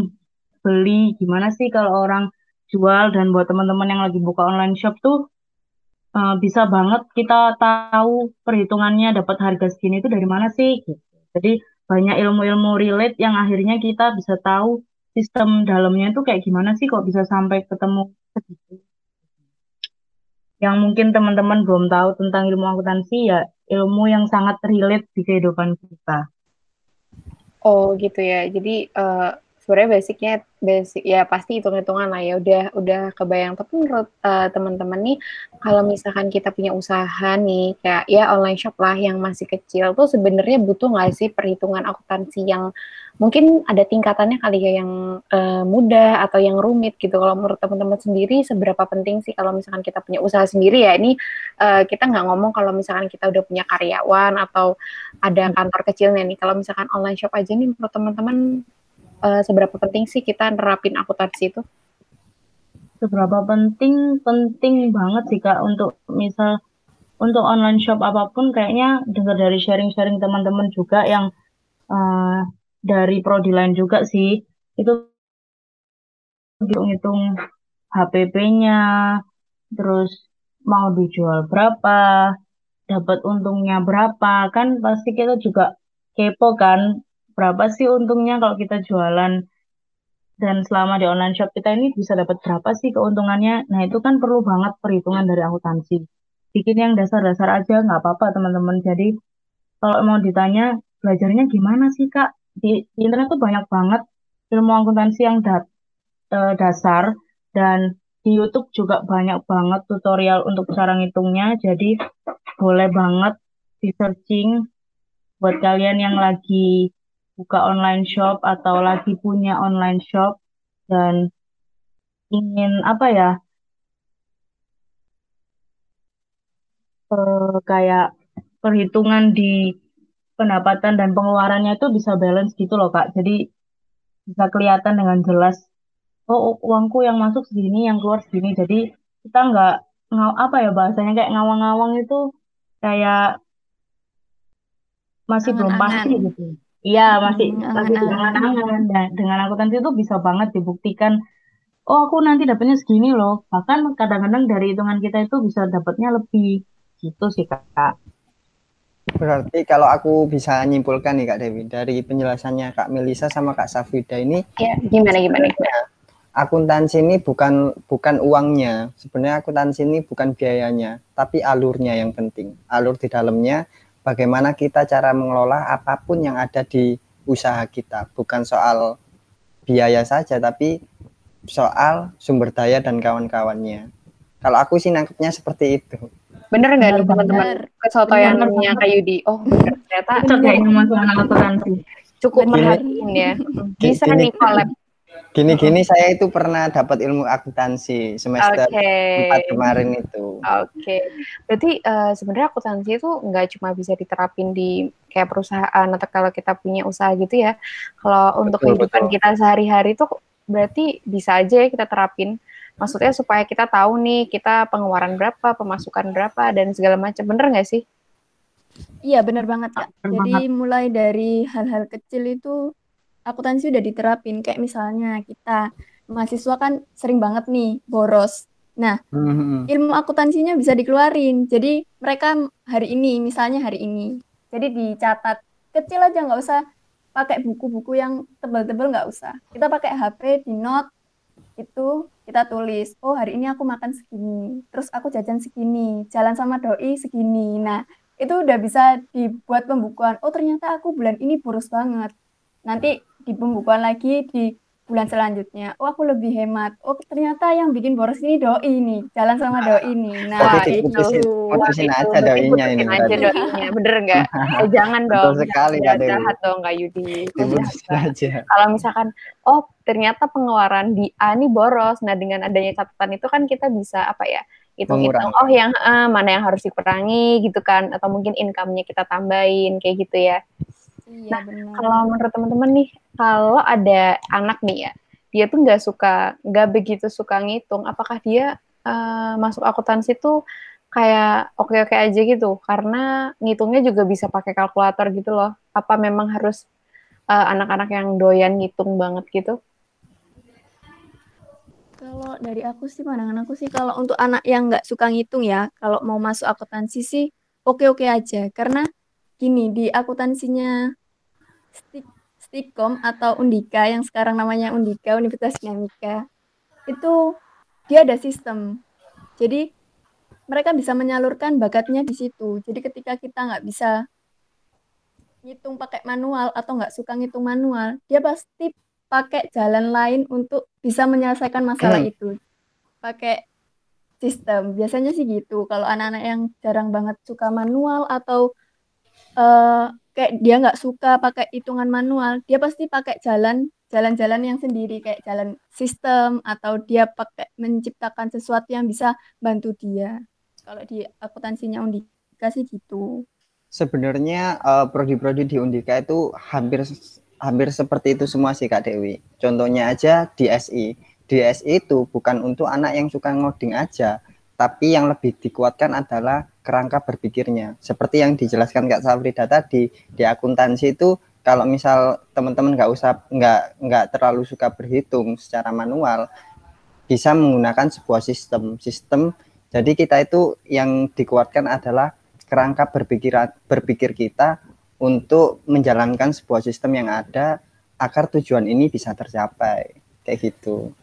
beli, gimana sih kalau orang jual dan buat teman-teman yang lagi buka online shop tuh uh, bisa banget kita tahu perhitungannya dapat harga segini itu dari mana sih gitu. Jadi banyak ilmu-ilmu relate yang akhirnya kita bisa tahu sistem dalamnya itu kayak gimana sih kok bisa sampai ketemu segitu yang mungkin teman-teman belum tahu tentang ilmu akuntansi ya ilmu yang sangat relate di kehidupan kita. Oh gitu ya. Jadi uh, sebenarnya basicnya basic ya pasti hitung-hitungan lah ya. Udah udah kebayang. Tapi menurut uh, teman-teman nih kalau misalkan kita punya usaha nih kayak ya online shop lah yang masih kecil tuh sebenarnya butuh nggak sih perhitungan akuntansi yang mungkin ada tingkatannya kali ya yang uh, mudah atau yang rumit gitu? Kalau menurut teman-teman sendiri seberapa penting sih kalau misalkan kita punya usaha sendiri? Ya ini uh, kita nggak ngomong kalau misalkan kita udah punya karyawan atau ada kantor kecilnya nih. Kalau misalkan online shop aja nih menurut teman-teman uh, seberapa penting sih kita nerapin akuntansi itu? Seberapa penting? Penting banget sih Kak untuk misal untuk online shop apa pun kayaknya dengar dari sharing-sharing teman-teman juga yang uh, dari prodi lain juga sih itu hitung-hitung HPP-nya terus mau dijual berapa dapat untungnya berapa kan pasti kita juga kepo kan berapa sih untungnya kalau kita jualan dan selama di online shop kita ini bisa dapat berapa sih keuntungannya. Nah itu kan perlu banget perhitungan dari akuntansi. Bikin yang dasar-dasar aja nggak apa-apa teman-teman. Jadi kalau mau ditanya belajarnya gimana sih kak? Di, di internet tuh banyak banget ilmu akuntansi yang dat, e, dasar dan di YouTube juga banyak banget tutorial untuk cara ngitungnya. Jadi boleh banget di searching buat kalian yang lagi buka online shop atau lagi punya online shop dan ingin apa ya uh, kayak perhitungan di pendapatan dan pengeluarannya itu bisa balance gitu loh kak. Jadi bisa kelihatan dengan jelas oh uangku yang masuk segini yang keluar segini. Jadi kita nggak ngau apa ya bahasanya kayak ngawang-ngawang itu kayak masih belum pasti gitu Iya, masih hmm, masih dengan angan dan dengan akuntansi itu bisa banget dibuktikan. Oh, aku nanti dapatnya segini loh. Bahkan kadang-kadang dari hitungan kita itu bisa dapatnya lebih. Gitu sih, Kak. Berarti kalau aku bisa nyimpulkan nih Kak Dewi dari penjelasannya Kak Melisa sama Kak Safida ini ya, gimana gimana gimana. Akuntansi ini bukan bukan uangnya. Sebenarnya akuntansi ini bukan biayanya, tapi alurnya yang penting. Alur di dalamnya bagaimana kita cara mengelola apa pun yang ada di usaha kita? Bukan soal biaya saja tapi soal sumber daya dan kawan-kawannya. Kalau aku sih nangkepnya seperti itu. Bener nggak nih teman-teman? Kesotoyannya kayak Yudi. Oh bener. Ternyata masuk anak cukup merhatiin ya. Bisa nih collab Gini-gini saya itu pernah dapat ilmu akuntansi semester okay. 4 kemarin itu. Oke. Okay. Berarti uh, sebenarnya akuntansi itu nggak cuma bisa diterapin di kayak perusahaan atau kalau kita punya usaha gitu ya. Kalau untuk kehidupan betul. kita sehari-hari itu berarti bisa aja ya kita terapin. Maksudnya supaya kita tahu nih kita pengeluaran berapa, pemasukan berapa dan segala macam. Bener nggak sih? Iya bener banget kak. Jadi mulai dari hal-hal kecil itu akuntansi udah diterapin kayak misalnya kita mahasiswa kan sering banget nih boros. Nah, mm-hmm. ilmu akuntansinya bisa dikeluarin. Jadi mereka hari ini, misalnya hari ini, jadi dicatat kecil aja nggak usah pakai buku-buku yang tebal-tebal nggak usah. Kita pakai HP di note itu kita tulis, oh hari ini aku makan segini, terus aku jajan segini, jalan sama doi segini. Nah, itu udah bisa dibuat pembukuan. Oh ternyata aku bulan ini boros banget. Nanti di pembukuan lagi di bulan selanjutnya. Oh aku lebih hemat. Oh ternyata yang bikin boros ini doi ini, jalan sama doi ini. Nah oh, itu. Putusin aja doinya ini. Putusin aja doinya, bener nggak? eh, jangan dong. Betul sekali Kak Jahat dong Kak Yudi. aja. Kalau misalkan, oh ternyata pengeluaran di A ini boros. Nah dengan adanya catatan itu kan kita bisa apa ya? hitung-hitung oh yang uh, mana yang harus dikurangi gitu kan atau mungkin income-nya kita tambahin kayak gitu ya. Iya, nah, bener. kalau menurut teman-teman nih, kalau ada anak nih ya, dia tuh nggak suka, nggak begitu suka ngitung, apakah dia uh, masuk akuntansi tuh kayak oke-oke aja gitu karena ngitungnya juga bisa pakai kalkulator gitu loh. Apa memang harus uh, anak-anak uh, yang doyan ngitung banget gitu? Kalau dari aku sih pandangan aku sih kalau untuk anak yang nggak suka ngitung ya, kalau mau masuk akuntansi sih oke-oke aja karena gini di akuntansinya Stikom atau Undika yang sekarang namanya Undika Universitas Dinamika itu dia ada sistem. Jadi mereka bisa menyalurkan bakatnya di situ. Jadi ketika kita nggak bisa ngitung pakai manual atau nggak suka ngitung manual, dia pasti pakai jalan lain untuk bisa menyelesaikan masalah hmm. itu. Pakai sistem. Biasanya sih gitu. Kalau anak-anak yang jarang banget suka manual atau uh, kayak dia nggak suka pakai hitungan manual, dia pasti pakai jalan jalan-jalan yang sendiri kayak jalan sistem atau dia pakai menciptakan sesuatu yang bisa bantu dia. Kalau di akuntansinya Undika sih gitu. Sebenarnya uh, prodi-prodi di Undika itu hampir hampir seperti itu semua sih Kak Dewi. Contohnya aja di SI. Itu bukan untuk anak yang suka ngoding aja, tapi yang lebih dikuatkan adalah kerangka berpikirnya. Seperti yang dijelaskan Kak Safrida tadi, di akuntansi itu kalau misal teman-teman nggak usah nggak nggak terlalu suka berhitung secara manual, bisa menggunakan sebuah sistem. Sistem jadi kita itu yang dikuatkan adalah kerangka berpikir berpikir kita untuk menjalankan sebuah sistem yang ada agar tujuan ini bisa tercapai kayak gitu.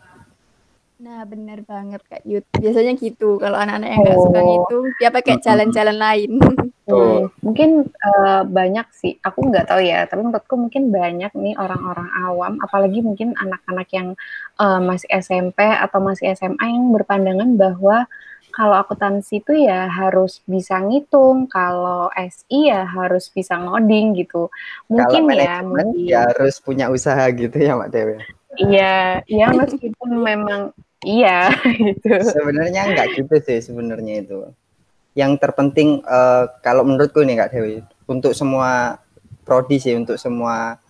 Nah, benar banget Kak Yud. Biasanya gitu kalau anak-anak yang nggak oh. suka itu dia pakai jalan-jalan lain. Oh. Mungkin uh, banyak sih, aku nggak tahu ya, tapi menurutku mungkin banyak nih orang-orang awam, apalagi mungkin anak-anak yang uh, masih SMP atau masih SMA yang berpandangan bahwa kalau akuntansi itu ya harus bisa ngitung, kalau SI ya harus bisa ngoding gitu. Mungkin kalau ya, mungkin ya harus punya usaha gitu ya, Mbak Dewi. Iya, ya meskipun memang Iya, gitu. Sebenarnya enggak gitu sih sebenarnya itu. Yang terpenting uh, kalau menurutku nih Kak Dewi, untuk semua prodi sih, untuk semua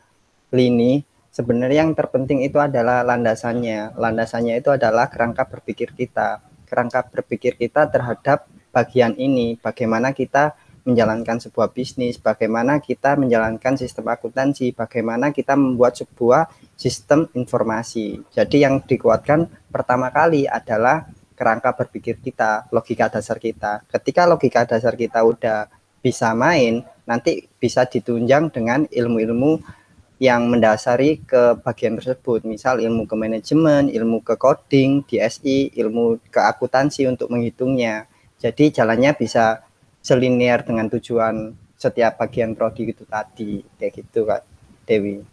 lini, sebenarnya yang terpenting itu adalah landasannya. Landasannya itu adalah kerangka berpikir kita. Kerangka berpikir kita terhadap bagian ini, bagaimana kita menjalankan sebuah bisnis, bagaimana kita menjalankan sistem akuntansi, bagaimana kita membuat sebuah sistem informasi. Jadi yang dikuatkan pertama kali adalah kerangka berpikir kita, logika dasar kita. Ketika logika dasar kita udah bisa main, nanti bisa ditunjang dengan ilmu-ilmu yang mendasari ke bagian tersebut, misal ilmu ke manajemen, ilmu ke coding, DSI, ilmu ke akuntansi untuk menghitungnya. Jadi jalannya bisa selinier dengan tujuan setiap bagian prodi itu tadi kayak gitu kak Dewi.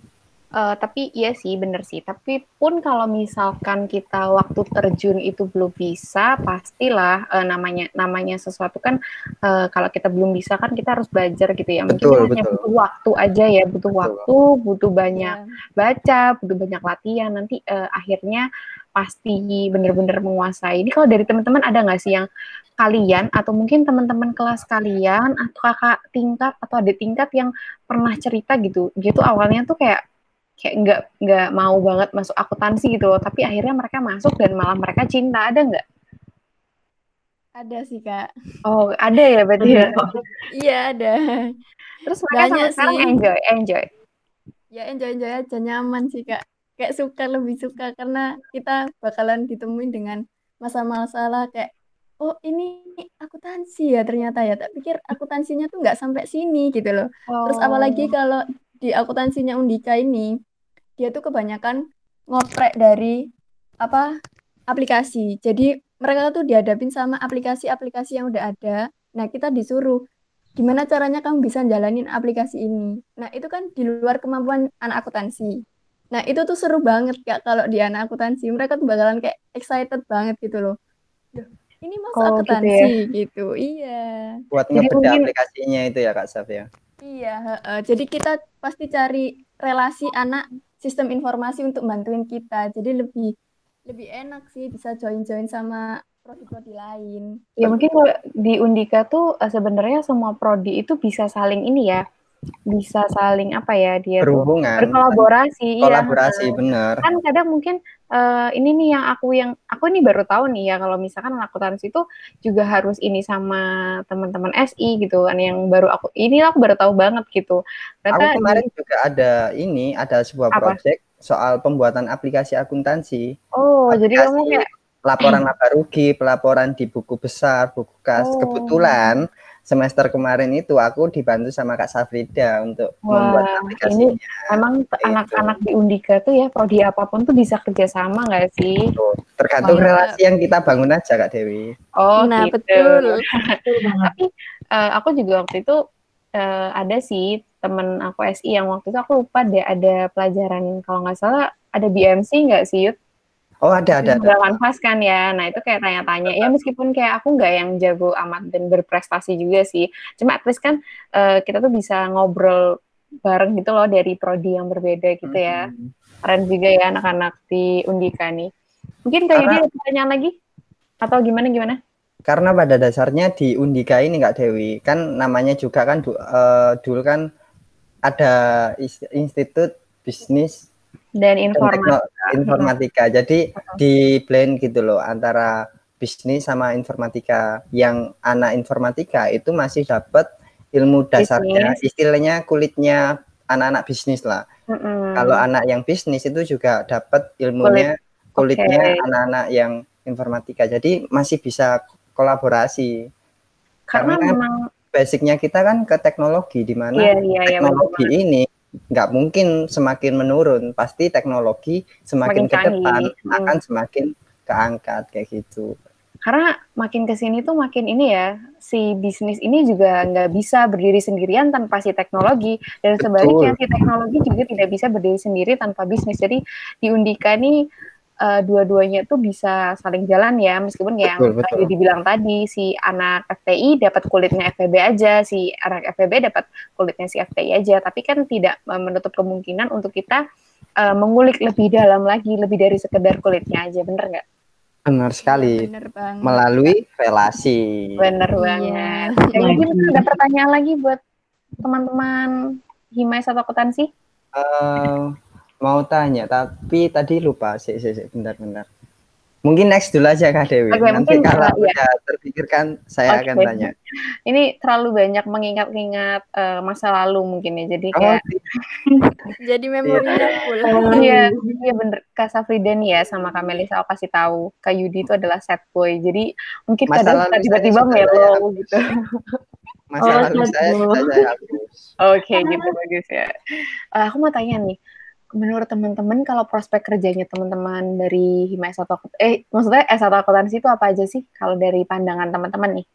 Uh, tapi iya sih bener sih. Tapi pun kalau misalkan kita waktu terjun itu belum bisa, pastilah uh, namanya namanya sesuatu kan uh, kalau kita belum bisa kan kita harus belajar gitu ya. Mungkin betul, hanya butuh waktu aja ya, butuh betul. waktu, butuh banyak yeah. baca, butuh banyak latihan. Nanti uh, akhirnya pasti bener-bener menguasai. Ini kalau dari teman-teman ada nggak sih yang kalian atau mungkin teman-teman kelas kalian atau kakak tingkat atau adik tingkat yang pernah cerita gitu? Gitu awalnya tuh kayak kayak nggak nggak mau banget masuk akuntansi gitu loh tapi akhirnya mereka masuk dan malah mereka cinta. Ada nggak? Ada sih kak. Oh ada ya berarti ya? Iya ada. Terus mereka Banyak sampai sekarang enjoy enjoy? Ya enjoy enjoy aja nyaman sih kak kayak suka lebih suka karena kita bakalan ditemuin dengan masalah-masalah kayak oh ini akuntansi ya ternyata ya. Tak pikir akuntansinya tuh nggak sampai sini gitu loh. Oh. terus apalagi kalau di akuntansinya Undika ini dia tuh kebanyakan ngoprek dari apa aplikasi. Jadi mereka tuh dihadapin sama aplikasi-aplikasi yang udah ada. Nah kita disuruh gimana caranya kamu bisa jalanin aplikasi ini? Nah itu kan di luar kemampuan anak akuntansi nah itu tuh seru banget kak kalau di anak akuntansi. Mereka tuh bakalan kayak excited banget gitu loh. Ini masuk oh, akuntansi gitu, ya? gitu. Iya. Buat ngebeda mungkin... aplikasinya itu ya kak Saf ya? Iya uh, jadi kita pasti cari relasi anak sistem informasi untuk bantuin kita. Jadi lebih lebih enak sih bisa join-join sama prodi-prodi lain. Ya mungkin kalau di Undika tuh uh, sebenarnya semua prodi itu bisa saling ini ya, bisa saling apa ya dia berhubungan tuh berkolaborasi iya. kolaborasi iya. bener kan kadang mungkin uh, ini nih yang aku yang aku ini baru tahu nih ya kalau misalkan akuntansi itu juga harus ini sama teman-teman SI gitu kan yang baru aku ini aku baru tahu banget gitu. Ternyata aku kemarin di, juga ada ini ada sebuah apa? project soal pembuatan aplikasi akuntansi. Oh, aplikasi jadi kamu kayak laporan laba rugi, pelaporan di buku besar, buku kas. Oh. Kebetulan semester kemarin itu aku dibantu sama Kak Safrida untuk Wah, membuat aplikasinya. Ini emang anak-anak di Undika tuh ya prodi apa pun tuh bisa kerjasama nggak sih? Tergantung Wah. relasi yang kita bangun aja Kak Dewi. Oh nah, gitu. betul. Tapi uh, aku juga waktu itu uh, ada sih temen aku SI yang waktu itu aku lupa deh ada pelajaran kalau nggak salah ada BMC nggak sih Yud? Oh ada ada. Udah kanvas kan ya. Nah itu kayak tanya-tanya. Ya meskipun kayak aku nggak yang jago amat dan berprestasi juga sih. Cuma at least kan uh, kita tuh bisa ngobrol bareng gitu loh dari prodi yang berbeda gitu ya. Hmm. Keren juga ya anak-anak di Undika nih. Mungkin kayak Karena... ada pertanyaan lagi? Atau gimana gimana? Karena pada dasarnya di Undika ini nggak Dewi kan namanya juga kan uh, dulu kan ada institut bisnis dan informatika. informatika. Jadi di blend gitu loh antara bisnis sama informatika. Yang anak informatika itu masih dapat ilmu dasarnya, bisnis. istilahnya kulitnya anak-anak bisnis lah. Mm-hmm. Kalau anak yang bisnis itu juga dapat ilmunya Kulit. kulitnya okay. anak-anak yang informatika. Jadi masih bisa kolaborasi. Karena, Karena memang basicnya kita kan ke teknologi di mana yeah, yeah, iya, teknologi yeah, ini nggak mungkin semakin menurun. Pasti teknologi semakin, ke depan hmm. akan semakin keangkat kayak gitu. Karena makin ke sini tuh makin ini ya si bisnis ini juga nggak bisa berdiri sendirian tanpa si teknologi. Dan Betul. sebaliknya si teknologi juga tidak bisa berdiri sendiri tanpa bisnis. Jadi di Undika nih uh, dua-duanya tuh bisa saling jalan ya meskipun kayak betul, yang betul. tadi dibilang tadi si anak FTI dapat kulitnya FPB aja si anak FPB dapat kulitnya si FTI aja tapi kan tidak menutup kemungkinan untuk kita uh, mengulik lebih dalam lagi lebih dari sekedar kulitnya aja bener nggak? Benar sekali. Bener banget. Melalui relasi. Bener iya. banget. Jadi mungkin ada pertanyaan lagi buat teman-teman Himais atau Akuntansi? Uh, mau tanya tapi tadi lupa. Sih sih, sih bentar bentar. Mungkin next dulu aja kak Dewi. Okay, nanti kalau ya. terpikirkan saya okay. akan tanya. Ini terlalu banyak mengingat-ingat uh, masa lalu mungkin ya. Jadi oh, kayak oh, jadi memorinya iya. full iya iya bener. Kak Safrida nih ya sama kak Melisa aku kasih tahu. Kak Yudi itu adalah set boy. Jadi mungkin kadang tiba-tiba melo gitu. masa oh, lalu saya saya hapus oke okay, gitu bagus ya. Uh, aku mau tanya nih menurut teman-teman kalau prospek kerjanya teman-teman dari Himas atau eh maksudnya S1 akuntansi itu apa aja sih kalau dari pandangan teman-teman nih?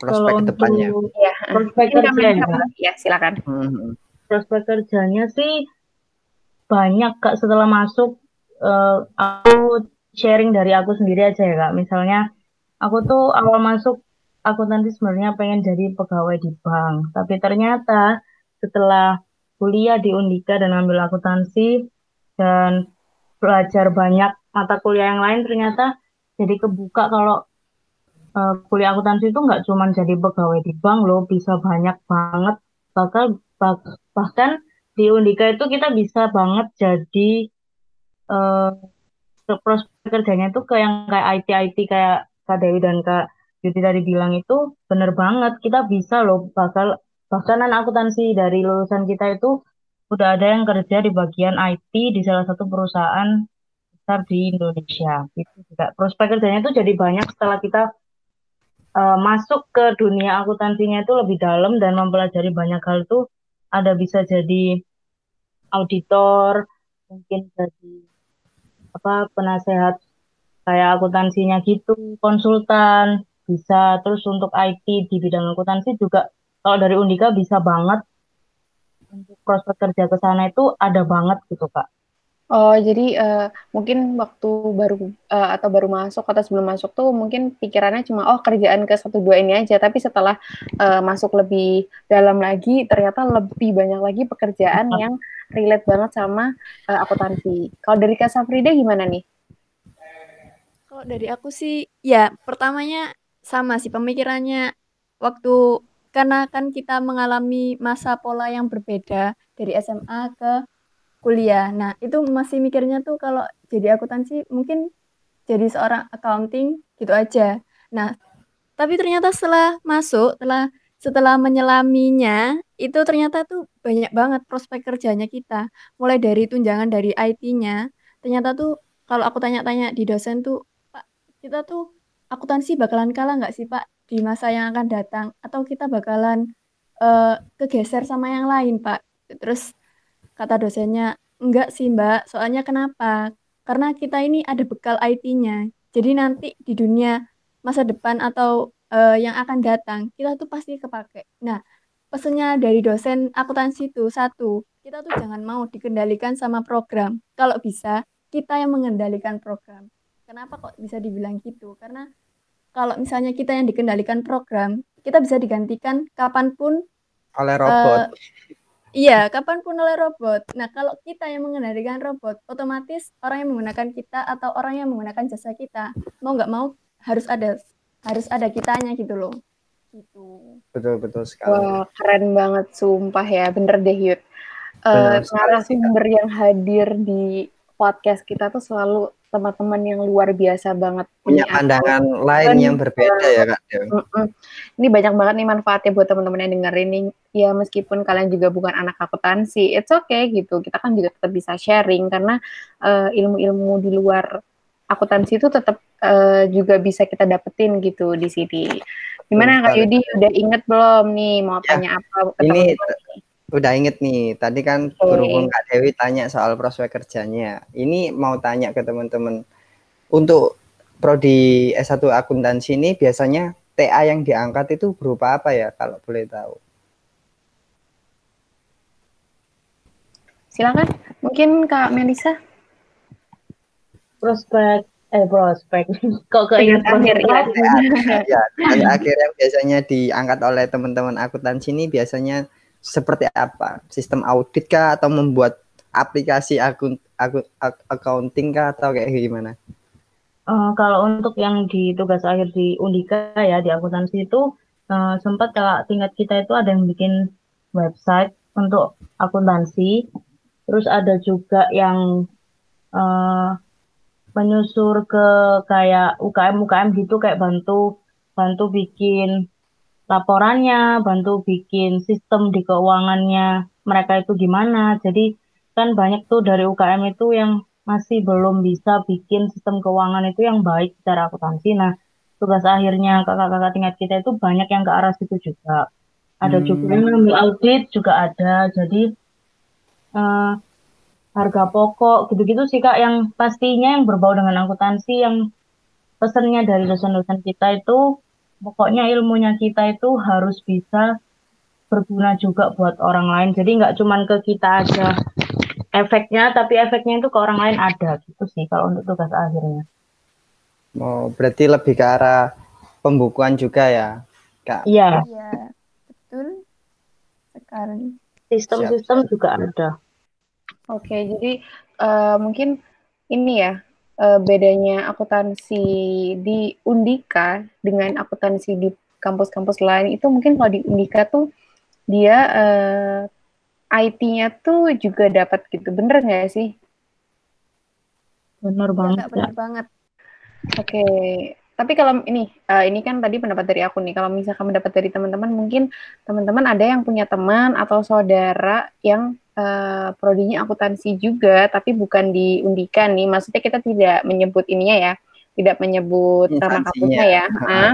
Prospek kalau ke depannya. Ya, prospek kerjanya. Ya, silakan. Hmm. Prospek kerjanya sih banyak Kak setelah masuk uh, aku sharing dari aku sendiri aja ya Kak. Misalnya aku tuh awal masuk akuntansi sebenarnya pengen jadi pegawai di bank, tapi ternyata setelah kuliah di Undika dan ambil akuntansi dan belajar banyak mata kuliah yang lain ternyata jadi kebuka kalau uh, kuliah akuntansi itu nggak cuma jadi pegawai di bank loh bisa banyak banget. Bahkan bah, bahkan di Undika itu kita bisa banget jadi uh, prospek kerjanya itu ke yang kayak IT IT kayak Kak Dewi dan Kak Yuti tadi bilang itu bener banget. Kita bisa loh bakal Bahkan akuntansi dari lulusan kita itu udah ada yang kerja di bagian IT di salah satu perusahaan besar di Indonesia. Itu juga prospek kerjanya itu jadi banyak setelah kita uh, masuk ke dunia akuntansinya itu lebih dalam dan mempelajari banyak hal itu ada bisa jadi auditor, mungkin jadi apa penasehat kayak akuntansinya gitu, konsultan, bisa terus untuk IT di bidang akuntansi juga kalau dari Undika bisa banget untuk prospek kerja ke sana itu ada banget gitu kak. Oh jadi uh, mungkin waktu baru uh, atau baru masuk atau sebelum masuk tuh mungkin pikirannya cuma oh kerjaan ke satu dua ini aja tapi setelah uh, masuk lebih dalam lagi ternyata lebih banyak lagi pekerjaan yang relate banget sama uh, akuntansi. Kalau dari Kak Safrida gimana nih? Kalau dari aku sih ya pertamanya sama sih pemikirannya waktu karena kan kita mengalami masa pola yang berbeda dari SMA ke kuliah. Nah, itu masih mikirnya tuh kalau jadi akuntansi mungkin jadi seorang accounting gitu aja. Nah, tapi ternyata setelah masuk, setelah setelah menyelaminya, itu ternyata tuh banyak banget prospek kerjanya kita. Mulai dari tunjangan dari IT-nya, ternyata tuh kalau aku tanya-tanya di dosen tuh, Pak, kita tuh akuntansi bakalan kalah nggak sih Pak di masa yang akan datang atau kita bakalan uh, kegeser sama yang lain Pak. Terus kata dosennya enggak sih Mbak. Soalnya kenapa? Karena kita ini ada bekal IT-nya jadi nanti di dunia masa depan atau uh, yang akan datang kita tuh pasti kepake. Nah pesennya dari dosen akuntansi itu satu kita tuh jangan mau dikendalikan sama program. Kalau bisa kita yang mengendalikan program. Kenapa kok bisa dibilang gitu? Karena kalau misalnya kita yang dikendalikan program, kita bisa digantikan kapan pun oleh robot. Uh, iya, kapan pun oleh robot. Nah, kalau kita yang mengendalikan robot, otomatis orang yang menggunakan kita atau orang yang menggunakan jasa kita, mau nggak mau harus ada harus ada kitanya gitu loh. Gitu. Betul betul sekali. Wah, keren banget sumpah ya, bener deh Yud. Uh, narasumber yang hadir di podcast kita tuh selalu teman-teman yang luar biasa banget punya pandangan aku. lain yang berbeda ya kak. Ini banyak banget nih manfaatnya buat teman-teman yang dengerin ini. Ya meskipun kalian juga bukan anak akuntansi, it's okay gitu. Kita kan juga tetap bisa sharing karena eh, ilmu-ilmu di luar akuntansi itu tetap uh, juga bisa kita dapetin gitu di sini. Gimana Kak Yudi udah inget belum nih mau ya, tanya apa ini udah inget nih tadi kan okay. berhubung Kak Dewi tanya soal prospek kerjanya ini mau tanya ke teman-teman. Untuk prodi S1 akuntansi ini biasanya TA yang diangkat itu berupa apa ya kalau boleh tahu? Silakan. Mungkin Kak Melisa prospek eh prospek. Kok ke akhir ya, ya, ya akhirnya biasanya diangkat oleh teman-teman akuntansi ini biasanya seperti apa? Sistem audit kah atau membuat aplikasi akun, akun accounting kah atau kayak gimana? Uh, kalau untuk yang di tugas akhir di Undika ya di akuntansi itu uh, sempat kalau tingkat kita itu ada yang bikin website untuk akuntansi, terus ada juga yang uh, menyusur ke kayak UKM UKM gitu kayak bantu bantu bikin laporannya, bantu bikin sistem di keuangannya mereka itu gimana. Jadi kan banyak tuh dari UKM itu yang masih belum bisa bikin sistem keuangan itu yang baik secara akuntansi. Nah, tugas akhirnya kakak-kakak tingkat kita itu banyak yang ke arah situ juga. Ada hmm. juga yang ngambil audit juga ada. Jadi uh, harga pokok gitu-gitu sih kak yang pastinya yang berbau dengan akuntansi yang pesannya dari dosen-dosen kita itu pokoknya ilmunya kita itu harus bisa berguna juga buat orang lain. Jadi nggak cuman ke kita aja efeknya, tapi efeknya itu ke orang lain ada gitu sih kalau untuk tugas akhirnya. Oh, berarti lebih ke arah pembukuan juga ya, Kak? Iya. Iya, betul. Sekarang sistem-sistem juga ada. Oke, jadi uh, mungkin ini ya uh, bedanya akuntansi di Undika dengan akuntansi di kampus-kampus lain itu mungkin kalau di Undika tuh dia uh, eh, IT-nya tuh juga dapat gitu, bener nggak sih? Bener banget. Ya, bener banget. Oke, okay. Tapi kalau ini, uh, ini kan tadi pendapat dari aku nih. Kalau misalkan mendapat dari teman-teman, mungkin teman-teman ada yang punya teman atau saudara yang uh, prodinya akuntansi juga, tapi bukan di Undikan nih. Maksudnya kita tidak menyebut ininya ya, tidak menyebut nama kampusnya ya. Nah,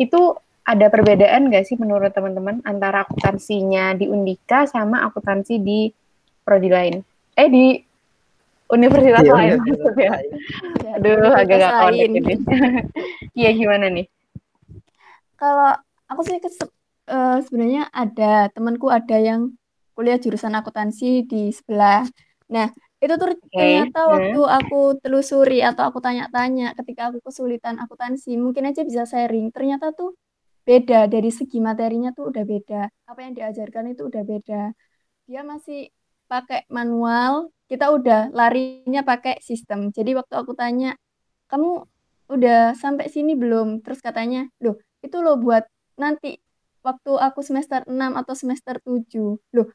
itu ada perbedaan nggak sih menurut teman-teman antara akuntansinya di Undika sama akuntansi di prodi lain? Eh di universitas iya, lain maksudnya. Aduh, agak gak connect ini. Iya gimana nih? Kalau aku sih uh, sebenarnya ada temanku ada yang kuliah jurusan akuntansi di sebelah. Nah, itu tuh okay. ternyata yeah. waktu aku telusuri atau aku tanya-tanya ketika aku kesulitan akuntansi, mungkin aja bisa sharing. Ternyata tuh beda dari segi materinya tuh udah beda. Apa yang diajarkan itu udah beda. Dia masih pakai manual, kita udah larinya pakai sistem. Jadi waktu aku tanya, "Kamu udah sampai sini belum?" Terus katanya, "Loh, itu loh buat nanti waktu aku semester 6 atau semester 7 loh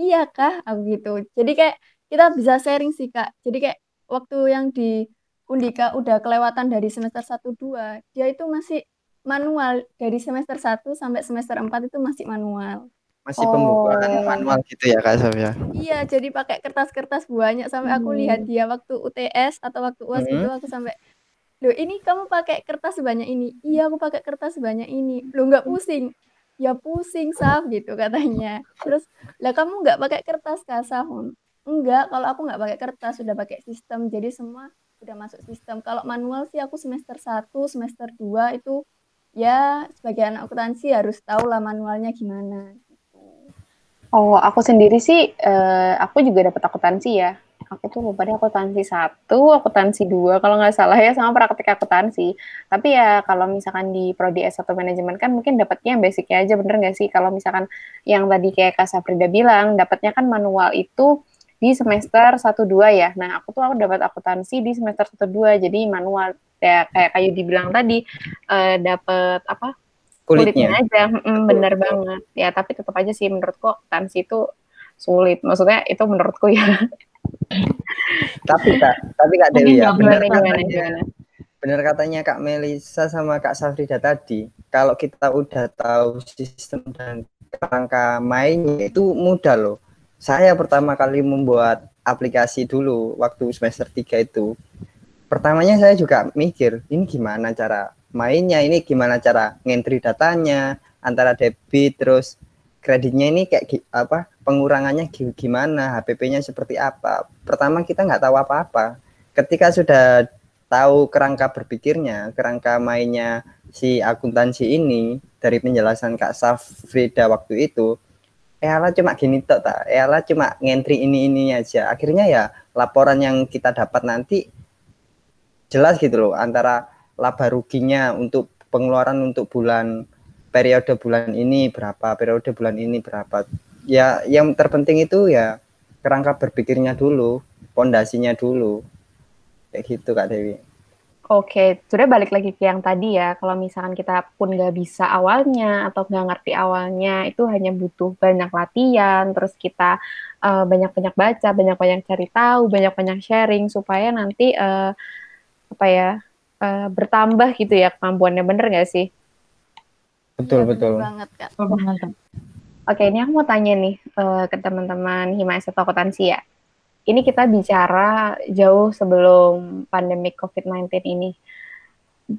iya kah? Aku gitu. Jadi kayak kita bisa sharing sih kak. Jadi kayak waktu yang di Undika udah kelewatan dari semester 1 2 dia itu masih manual. Dari semester 1 sampai semester 4 itu masih manual masih oh. pembukaan manual gitu ya kak Sofia iya jadi pakai kertas-kertas banyak sampai aku hmm. lihat dia waktu UTS atau waktu UAS hmm. itu aku sampai loh ini kamu pakai kertas sebanyak ini? Iya aku pakai kertas sebanyak ini. Lo nggak pusing? Ya pusing saf gitu katanya. Terus lah kamu nggak pakai kertas kak saf? Enggak kalau aku nggak pakai kertas sudah pakai sistem jadi semua udah masuk sistem. Kalau manual sih aku semester 1 semester 2 itu ya sebagai anak akuntansi harus tahu lah manualnya gimana Oh, aku sendiri sih, uh, aku juga dapat akuntansi ya. Aku tuh lupa deh akuntansi satu, akuntansi dua, kalau nggak salah ya sama praktek akuntansi. Tapi ya kalau misalkan di prodi S1 manajemen kan mungkin dapatnya yang basicnya aja, bener nggak sih? Kalau misalkan yang tadi kayak Kak Safrida bilang, dapatnya kan manual itu di semester 1 2 ya. Nah, aku tuh aku dapat akuntansi di semester 1 2, jadi manual ya kayak kayu dibilang tadi uh, dapat apa kulitnya, kulitnya aja mm, bener banget. Ya tapi tetap aja sih menurutku akuntansi itu sulit. Maksudnya itu menurutku ya. Tapi kak tapi kak Dewi ya benar katanya. benar katanya kak Melisa sama kak Safrida tadi kalau kita udah tahu sistem dan kerangka mainnya itu mudah loh. Saya pertama kali membuat aplikasi dulu waktu semester 3 itu pertamanya saya juga mikir ini gimana cara mainnya ini gimana cara ngentri datanya antara debit terus kreditnya ini kayak apa pengurangannya gimana HPP-nya seperti apa. Pertama kita nggak tahu apa-apa. Ketika sudah tahu kerangka berpikirnya kerangka mainnya si akuntansi ini dari penjelasan Kak Safrida waktu itu Ella cuma gini tok tak Ella cuma ngentri ini ini aja. Akhirnya ya laporan yang kita dapat nanti jelas gitu loh antara laba ruginya untuk pengeluaran untuk bulan periode bulan ini berapa, periode bulan ini berapa. Ya, yang terpenting itu ya kerangka berpikirnya dulu, pondasinya dulu. Kayak gitu Kak Dewi. Oke, sudah balik lagi ke yang tadi ya. Kalau misalkan kita pun nggak bisa awalnya atau nggak ngerti awalnya, itu hanya butuh banyak latihan, terus kita eh, banyak-banyak baca, banyak-banyak cari tahu, banyak-banyak sharing supaya nanti uh, apa ya uh, bertambah gitu ya kemampuannya bener nggak sih? Betul ya, betul. Banget kak. Oke ini aku mau tanya nih uh, ke teman-teman Himayas atau Akuntansi ya. Ini kita bicara jauh sebelum pandemi COVID-19 ini.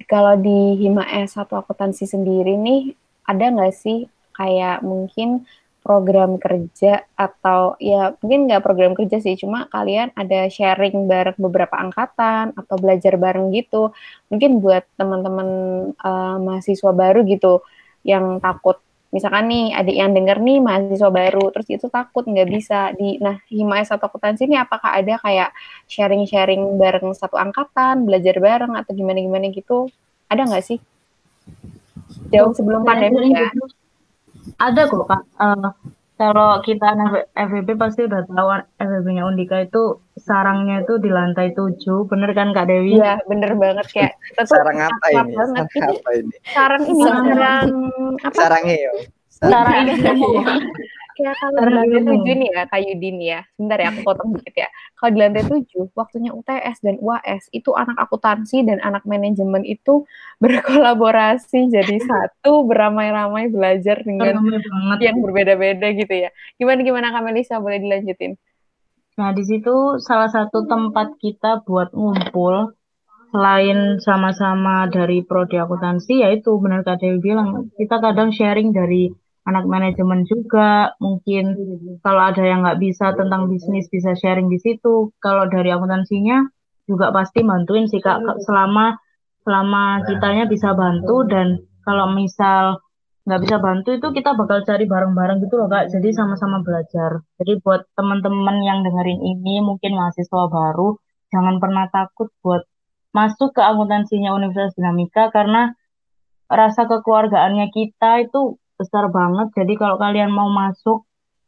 Kalau di Hima S1 akuntansi sendiri nih, ada nggak sih kayak mungkin program kerja atau ya mungkin nggak program kerja sih cuma kalian ada sharing bareng beberapa angkatan atau belajar bareng gitu. Mungkin buat teman-teman uh, mahasiswa baru gitu yang takut. Misalkan nih ada yang denger nih mahasiswa baru terus itu takut nggak bisa di nah himayas atau akuntansi ini apakah ada kayak sharing-sharing bareng satu angkatan belajar bareng atau gimana gimana gitu? Ada nggak sih? Jauh sebelum pandemi ya ada kok Kak. Uh, kalau kita anak FVP pasti udah tahu FVP-nya Undika itu sarangnya itu di lantai tujuh, bener kan Kak Dewi? Iya, bener banget kayak sarang apa ini? Sarang apa ini? Sarang ini sarang, apa? Sarang heo. Sarang heo. Ya kalau di lantai tujuh nih ya, Kak Yudin ya. Sebentar ya, aku potong dikit ya. Kalau di lantai tujuh, waktunya UTS dan UAS, itu anak akuntansi dan anak manajemen itu berkolaborasi jadi satu, beramai-ramai belajar dengan yang berbeda-beda gitu ya. Gimana-gimana Kak Melisa, boleh dilanjutin? Nah, di situ salah satu tempat kita buat ngumpul selain sama-sama dari prodi akuntansi yaitu benar Kak Dewi bilang kita kadang sharing dari anak manajemen juga mungkin kalau ada yang nggak bisa tentang bisnis bisa sharing di situ. Kalau dari akuntansinya juga pasti bantuin sih kak. Selama selama kitanya bisa bantu dan kalau misal nggak bisa bantu itu kita bakal cari bareng-bareng gitu loh kak. Jadi sama-sama belajar. Jadi buat teman-teman yang dengerin ini mungkin mahasiswa baru jangan pernah takut buat masuk ke akuntansinya Universitas Dinamika karena rasa kekeluargaannya kita itu besar banget. Jadi kalau kalian mau masuk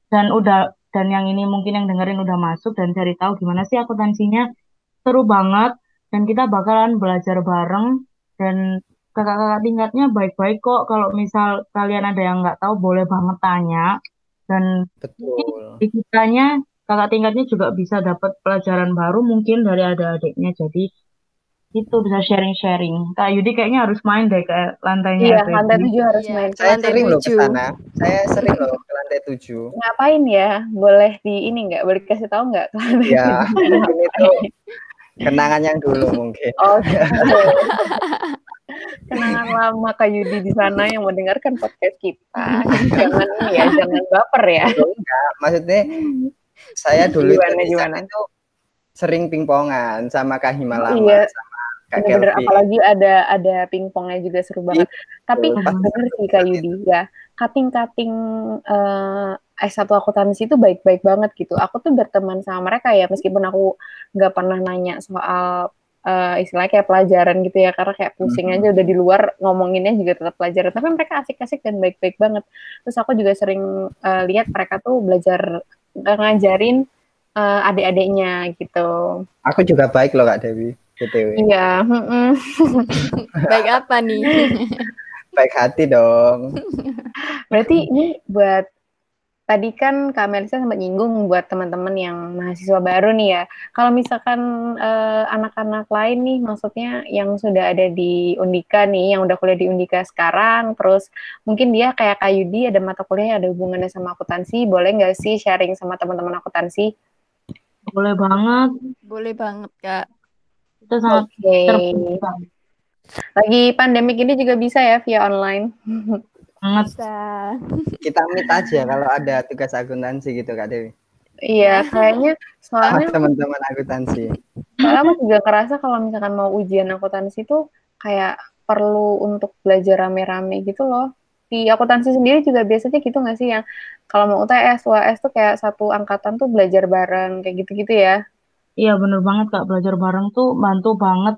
dan udah dan yang ini mungkin yang dengerin udah masuk dan cari tahu gimana sih akuntansinya seru banget dan kita bakalan belajar bareng dan kakak-kakak tingkatnya baik-baik kok. Kalau misal kalian ada yang nggak tahu, boleh banget tanya. Dan Betul. di kitanya, kakak tingkatnya juga bisa dapat pelajaran baru mungkin dari adik-adiknya. Jadi itu bisa sharing-sharing. Kak Yudi kayaknya harus main deh ke lantainya Iya, lantai tujuh harus Iya. main. Saya lantai sering loh ke sana. Saya sering loh ke lantai tujuh. Ngapain ya? Boleh di ini nggak? Boleh kasih tahu nggak? Ya, tujuh? mungkin itu kenangan yang dulu mungkin. Oh, gitu. Kenangan lama Kak Yudi di sana yang mendengarkan podcast kita. jangan ini ya, jangan baper ya. Enggak, maksudnya saya dulu itu Gimana, di sana gimana? itu sering pingpongan sama Kak Himalama Iya. sama Kelvin. apalagi ada ada pingpongnya juga seru banget. Tapi Pas bener sih Kak Yudi ya, cutting-cutting eh, S1 akuntansi itu baik-baik banget gitu. Aku tuh berteman sama mereka ya, meskipun aku nggak pernah nanya soal eh, istilahnya kayak pelajaran gitu ya, karena kayak pusing aja udah di luar ngomonginnya juga tetap pelajaran. Tapi mereka asik-asik dan baik-baik banget. Terus aku juga sering eh, lihat mereka tuh belajar ngajarin eh, adik-adiknya gitu. Aku juga baik loh Kak Dewi, BTW. Iya. Baik apa nih? Baik hati dong. Berarti ini buat tadi kan Kak Melisa sempat nyinggung buat teman-teman yang mahasiswa baru nih ya. Kalau misalkan eh, anak-anak lain nih, maksudnya yang sudah ada di Undika nih, yang udah kuliah di Undika sekarang, terus mungkin dia kayak Kak Yudi ada mata kuliah yang ada hubungannya sama akuntansi, boleh nggak sih sharing sama teman-teman akuntansi? Boleh banget. Boleh banget, Kak. Kita sangat Oke. terbuka Lagi pandemik ini juga bisa ya via online. Bisa. Kita meet aja kalau ada tugas akuntansi gitu Kak Dewi. Iya, kayaknya soalnya teman-teman akuntansi. Soalnya aku juga ngerasa kalau misalkan mau ujian akuntansi tuh kayak perlu untuk belajar rame-rame gitu loh. Di akuntansi sendiri juga biasanya gitu nggak sih yang kalau mau UTS, UAS tuh kayak satu angkatan tuh belajar bareng kayak gitu-gitu ya. Iya bener banget Kak, belajar bareng tuh bantu banget.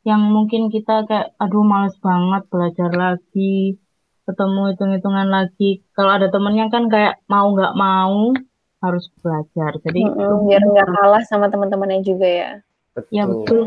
Yang mungkin kita kayak, aduh males banget belajar lagi, ketemu hitung-hitungan lagi. Kalau ada temennya kan kayak mau nggak mau harus belajar. Jadi itu biar nggak kalah sama teman-temannya juga ya. ya Betul. betul.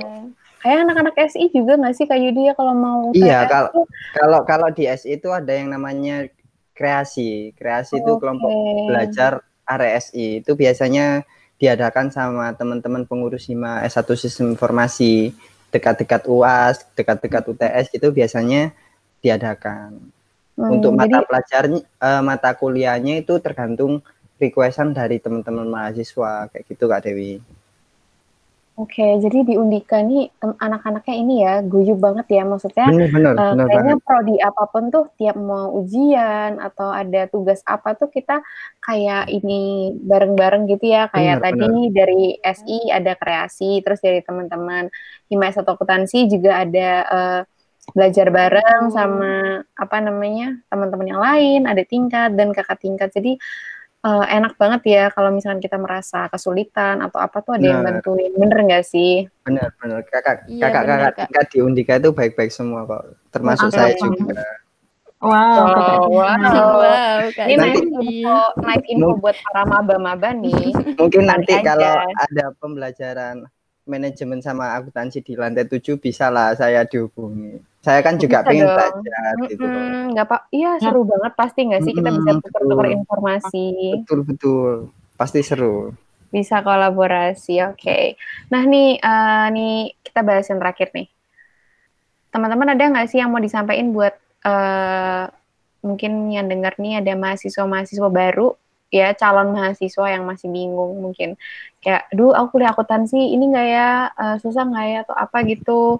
Kayak anak-anak SI juga nggak sih Kak Yudi ya kalau mau UTS Iya, kalau tuh? kalau kalau di SI itu ada yang namanya kreasi. Kreasi itu kelompok Oke. belajar RSI. Itu biasanya diadakan sama teman-teman pengurus HIMA S1 Sistem Informasi dekat-dekat UAS, dekat-dekat UTS itu biasanya diadakan. Hmm, Untuk mata jadi pelajarnya eh, mata kuliahnya itu tergantung requestan dari teman-teman mahasiswa kayak gitu Kak Dewi. Oke, jadi di Undika nih tem- anak-anaknya ini ya guyup banget ya maksudnya Benar-benar, Eh, benar kayaknya banget. prodi apa pun tuh tiap mau ujian atau ada tugas apa tuh kita kayak ini bareng-bareng gitu ya kayak Benar, tadi dari SI ada kreasi terus dari teman-teman Hima satu akuntansi juga ada eh, belajar bareng sama apa namanya teman-teman yang lain ada tingkat dan kakak tingkat. Jadi eh, enak banget ya kalau misalkan kita merasa kesulitan atau apa tuh ada yang Benar. bantuin bener nggak sih Benar-benar. Kakak Iya, kakak benar, kakak Kak. di Undika itu baik-baik semua kok. Termasuk Oke, saya juga. Wow, wow kakak wow Wow, Kak Ini Nanti- info, nice info buat para maba-maba nih. Mungkin nanti aja. kalau ada pembelajaran manajemen sama akuntansi di lantai 7 bisa lah saya dihubungi. Saya kan juga Bisa pengen dong. belajar gitu loh. Mm-mm, nggak pak, iya seru banget pasti nggak sih kita bisa tukar-tukar betul. informasi, Betul betul. Pasti seru. bisa kolaborasi. Oke. Nah nih, eh, nih kita bahas yang terakhir nih. Teman-teman ada nggak sih yang mau disampaikan buat eh, mungkin yang dengar nih ada mahasiswa-mahasiswa baru ya calon mahasiswa yang masih bingung mungkin kayak, duh aku kuliah akuntansi ini nggak ya Eh, susah nggak ya atau apa gitu.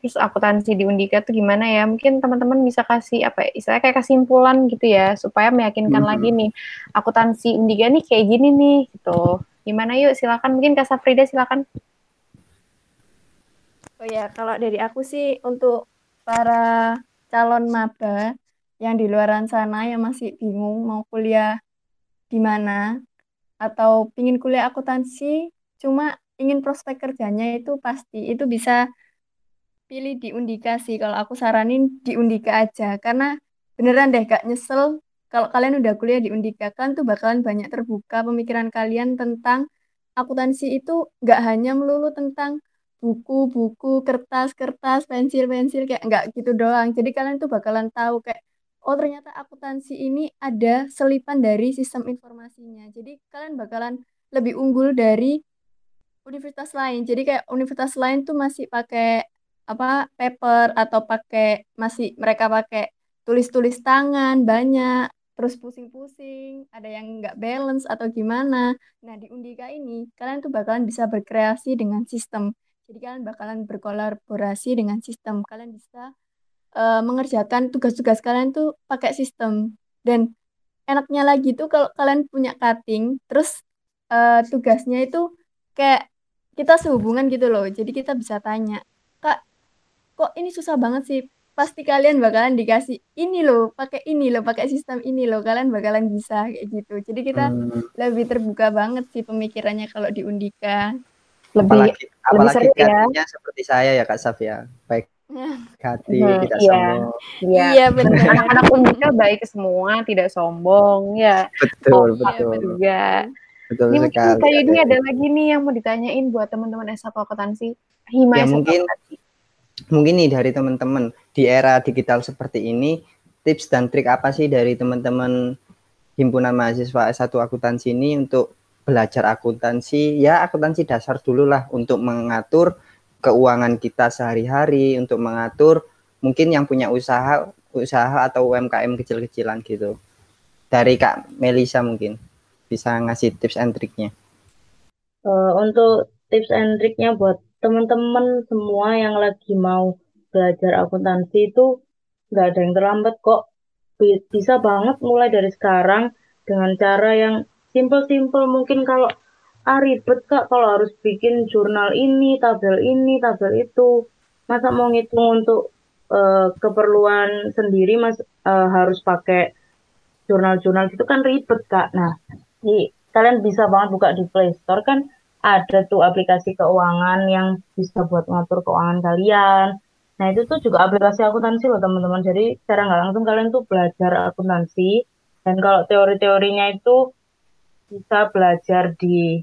Terus akuntansi di Undika tuh gimana ya? Mungkin teman-teman bisa kasih apa ya, istilahnya kayak kesimpulan gitu ya, supaya meyakinkan Mhm. lagi nih, akuntansi Undika nih kayak gini nih, gitu. Gimana yuk, silakan. Mungkin Kak Safrida silakan. Oh ya, kalau dari aku sih untuk para calon maba yang di luaran sana yang masih bingung mau kuliah di mana atau pingin kuliah akuntansi cuma ingin prospek kerjanya itu pasti itu bisa pilih di Undika sih kalau aku saranin di Undika aja karena beneran deh gak nyesel kalau kalian udah kuliah di Undika kan tuh bakalan banyak terbuka pemikiran kalian tentang akuntansi itu gak hanya melulu tentang buku-buku, kertas-kertas, pensil-pensil kayak nggak gitu doang. Jadi kalian tuh bakalan tahu kayak oh ternyata akuntansi ini ada selipan dari sistem informasinya. Jadi kalian bakalan lebih unggul dari universitas lain. Jadi kayak universitas lain tuh masih pakai apa paper atau pakai masih mereka pakai tulis-tulis tangan banyak terus pusing-pusing, ada yang nggak balance atau gimana. Nah, di Undika ini kalian tuh bakalan bisa berkreasi dengan sistem. Jadi kalian bakalan berkolaborasi dengan sistem. Kalian bisa uh, mengerjakan tugas-tugas kalian tuh pakai sistem. Dan enaknya lagi tuh kalau kalian punya cutting, terus uh, tugasnya itu kayak kita sehubungan gitu loh. Jadi kita bisa tanya, "Kak, kok ini susah banget sih pasti kalian bakalan dikasih ini loh, pakai ini loh, pakai sistem ini loh, kalian bakalan bisa kayak gitu. Jadi kita hmm. lebih terbuka banget sih pemikirannya kalau di Undika. Lebih apalagi, lebih apalagi seru ya. seperti saya ya Kak Safia. Baik hati, hmm, tidak iya. sombong. Iya, iya benar. Anak-anak Undika baik semua, tidak sombong ya. Betul, oh, betul. Juga. Betul ini sekali. Mungkin kayak ini ada lagi nih yang mau ditanyain buat teman-teman S1 akuntansi. Hima ya, mungkin mungkin nih dari teman-teman di era digital seperti ini tips dan trik apa sih dari teman-teman himpunan mahasiswa S1 akuntansi ini untuk belajar akuntansi ya akuntansi dasar dulu lah untuk mengatur keuangan kita sehari-hari untuk mengatur mungkin yang punya usaha usaha atau UMKM kecil-kecilan gitu dari Kak Melisa mungkin bisa ngasih tips and triknya uh, untuk tips and triknya buat teman-teman semua yang lagi mau belajar akuntansi itu nggak ada yang terlambat kok. Bisa banget mulai dari sekarang dengan cara yang simple-simple. Mungkin kalau ah ribet kak kalau harus bikin jurnal ini, tabel ini, tabel itu. Masa mau ngitung untuk uh, keperluan sendiri mas uh, harus pakai jurnal-jurnal gitu kan ribet kak. Nah, di, kalian bisa banget buka di Play Store kan ada tuh aplikasi keuangan yang bisa buat ngatur keuangan kalian. Nah itu tuh juga aplikasi akuntansi loh teman-teman. Jadi secara nggak langsung kalian tuh belajar akuntansi. Dan kalau teori-teorinya itu bisa belajar di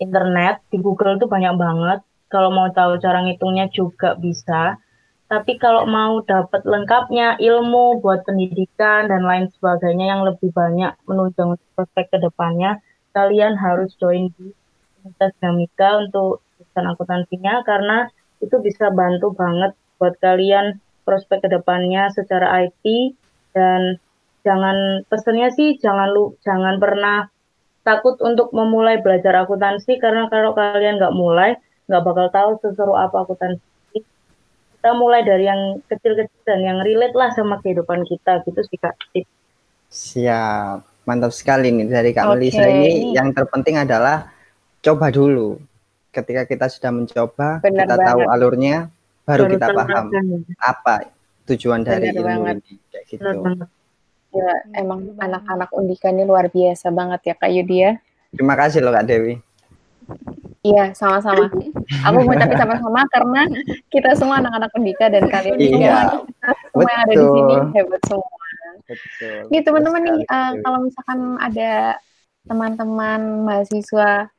internet, di Google tuh banyak banget. Kalau mau tahu cara ngitungnya juga bisa. Tapi kalau mau dapat lengkapnya ilmu buat pendidikan dan lain sebagainya yang lebih banyak menunjang prospek ke depannya, kalian harus join di Universitas Dinamika untuk jurusan akuntansinya karena itu bisa bantu banget buat kalian prospek ke depannya secara IT dan jangan pesannya sih jangan lu jangan pernah takut untuk memulai belajar akuntansi karena kalau kalian nggak mulai nggak bakal tahu seseru apa akuntansi kita mulai dari yang kecil-kecil dan yang relate lah sama kehidupan kita gitu sih kak siap mantap sekali nih dari kak okay. Melisa ini yang terpenting adalah coba dulu. Ketika kita sudah mencoba, Benar kita banget. tahu alurnya, baru, kita paham apa tujuan dari Benar ilmu banget. ini. Kayak gitu. Ya, emang anak-anak Undika ini luar biasa banget ya Kak Yudi ya. Terima kasih loh Kak Dewi. Iya, sama-sama. Aku mengucapkan sama-sama karena kita semua anak-anak Undika dan kalian iya, juga semua yang ada di sini hebat semua. Betul. Nih teman-teman nih, uh, kalau misalkan ada teman-teman mahasiswa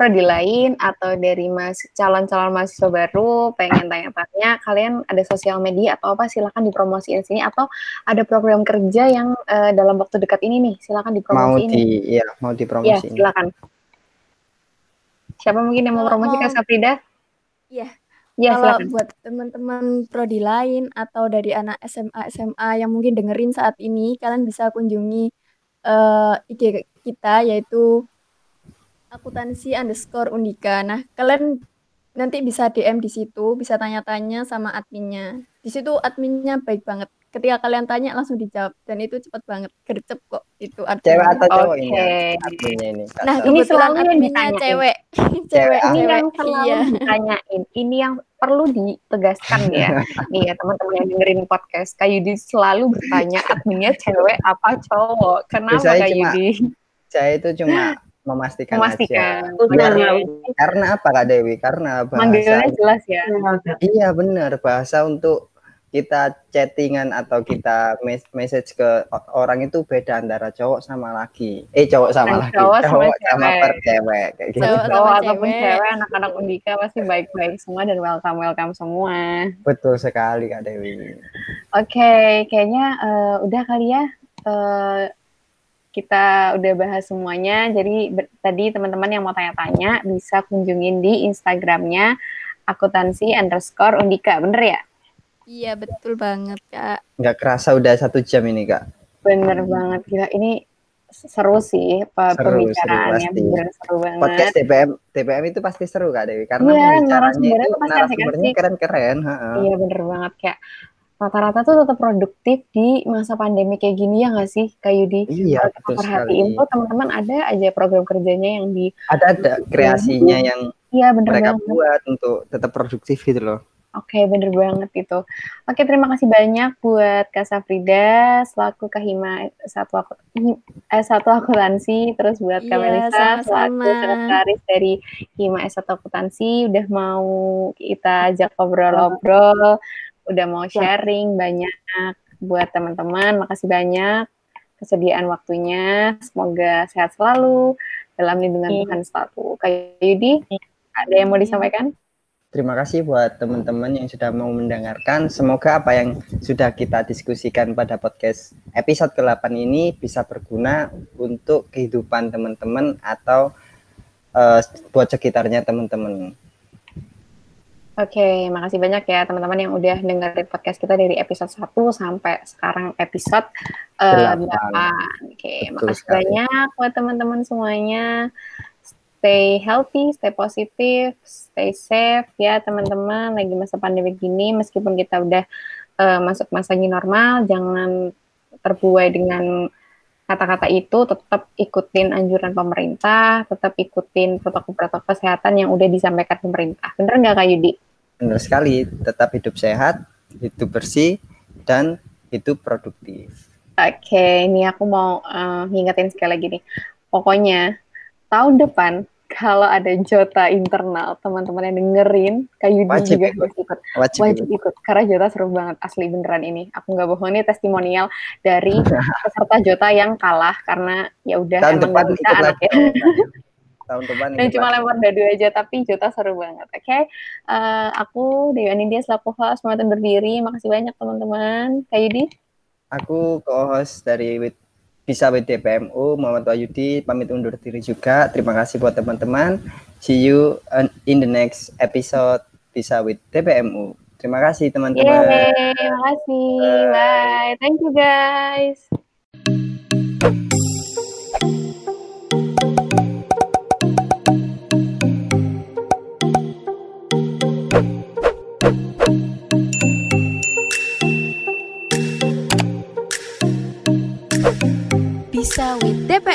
prodi lain atau dari mas calon-calon mahasiswa baru pengen tanya-tanya kalian ada sosial media atau apa? Silakan dipromosiin sini. Atau ada program kerja yang uh, dalam waktu dekat ini nih silakan dipromosiin. mau di ya mau dipromosiin. ya, silakan. Siapa mungkin yang mau promosi Kak Saprida? Iya. Ya, kalau silakan. buat teman-teman prodi lain atau dari anak SMA SMA yang mungkin dengerin saat ini, kalian bisa kunjungi uh, IG kita yaitu akuntansi underscore undika. Nah, kalian nanti bisa DM di situ, bisa tanya-tanya sama adminnya. Di situ adminnya baik banget. Ketika kalian tanya langsung dijawab dan itu cepat banget, gercep kok itu adminnya. Cewek atau cowok okay. ini? Adminnya ini. Nah, ini selalu yang ditanya cewek. cewek. Ini yang selalu iya. ditanyain. Ini yang perlu ditegaskan ya. Nih ya teman-teman yang dengerin podcast, Kak Yudi selalu bertanya adminnya cewek apa cowok. Kenapa Kak Yudi? Saya itu cuma memastikan, memastikan. aja. Benar, ya. Karena apa Kak Dewi? Karena bahasa Manggilnya jelas ya. Iya benar, bahasa untuk kita chattingan atau kita message ke orang itu beda antara cowok sama laki. Eh cowok sama laki, cowok, cowok sama, sama per cewek kayak gitu. Cowok, cowok ataupun cewek, anak-anak Undika pasti baik-baik semua dan welcome welcome semua. Betul sekali Kak Dewi. Oke, okay, kayaknya uh, udah kali ya. Uh, kita udah bahas semuanya. Jadi tadi teman-teman yang mau tanya-tanya bisa kunjungin di Instagramnya akuntansi underscore undika, bener ya? Iya betul banget kak. Nggak kerasa udah satu jam ini kak. Bener banget gila ini seru sih seru, pembicaraannya seru, bener seru banget. Podcast TPM TPM itu pasti seru kak Dewi karena iya, pembicaranya itu narasumbernya keren-keren. Iya bener banget kayak rata-rata tuh tetap produktif di masa pandemi kayak gini ya nggak sih Kak Yudi? Iya, betul perhatiin tuh teman-teman ada aja program kerjanya yang di ada ada kreasinya yang iya, bener mereka banget. buat untuk tetap produktif gitu loh. Oke, bener banget itu. Oke, terima kasih banyak buat Kak Safrida selaku Kahima satu aku eh, satu akuntansi, terus buat Kak iya, Melisa selaku sekretaris dari Hima S1 akuntansi udah mau kita ajak ngobrol-ngobrol, udah mau sharing banyak buat teman-teman. Makasih banyak kesediaan waktunya. Semoga sehat selalu dalam lindungan iya. Tuhan selalu. Kak Yudi, ada yang mau disampaikan? Terima kasih buat teman-teman yang sudah mau mendengarkan. Semoga apa yang sudah kita diskusikan pada podcast episode ke-8 ini bisa berguna untuk kehidupan teman-teman atau uh, buat sekitarnya teman-teman. Oke, makasih banyak ya teman-teman yang udah dengerin podcast kita dari episode 1 sampai sekarang episode uh, 8. Oke, Betul makasih sekali. banyak buat teman-teman semuanya stay healthy, stay positif, stay safe ya teman-teman. Lagi masa pandemi gini, meskipun kita udah uh, masuk masa new normal, jangan terbuai dengan kata-kata itu, tetap ikutin anjuran pemerintah, tetap ikutin protokol-protokol kesehatan yang udah disampaikan pemerintah. Bener nggak Kak Yudi? Bener sekali, tetap hidup sehat, hidup bersih, dan hidup produktif. Oke, okay, ini aku mau uh, ngingetin sekali lagi nih. Pokoknya tahun depan kalau ada jota internal teman-teman yang dengerin kayak Yudi wajib juga ikut. ikut. Wajib, wajib ikut. karena jota seru banget asli beneran ini. Aku nggak bohong ini testimonial dari peserta jota yang kalah karena ya udah emang nggak bisa anaknya. Tahun depan. Dan cuma lempar dadu aja tapi jota seru banget oke? Okay? uh, eh, aku Dewi Anindya selaku host mau berdiri makasih banyak teman-teman. Kayak Yudi? Aku co-host dari With bisa with DPMU Muhammad Wahyudi pamit undur diri juga. Terima kasih buat teman-teman. See you in the next episode. Bisa with DPMU terima kasih teman-teman. Terima kasih. Bye. bye. Thank you guys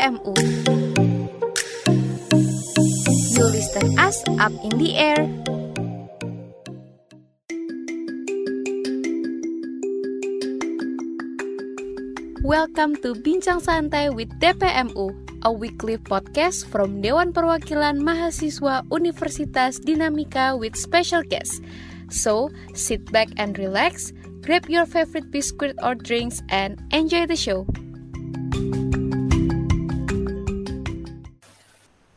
DPMU. You listen us up in the air. Welcome to Bincang Santai with DPMU, a weekly podcast from Dewan Perwakilan Mahasiswa Universitas Dinamika with special guests. So, sit back and relax, grab your favorite biscuit or drinks, and enjoy the show.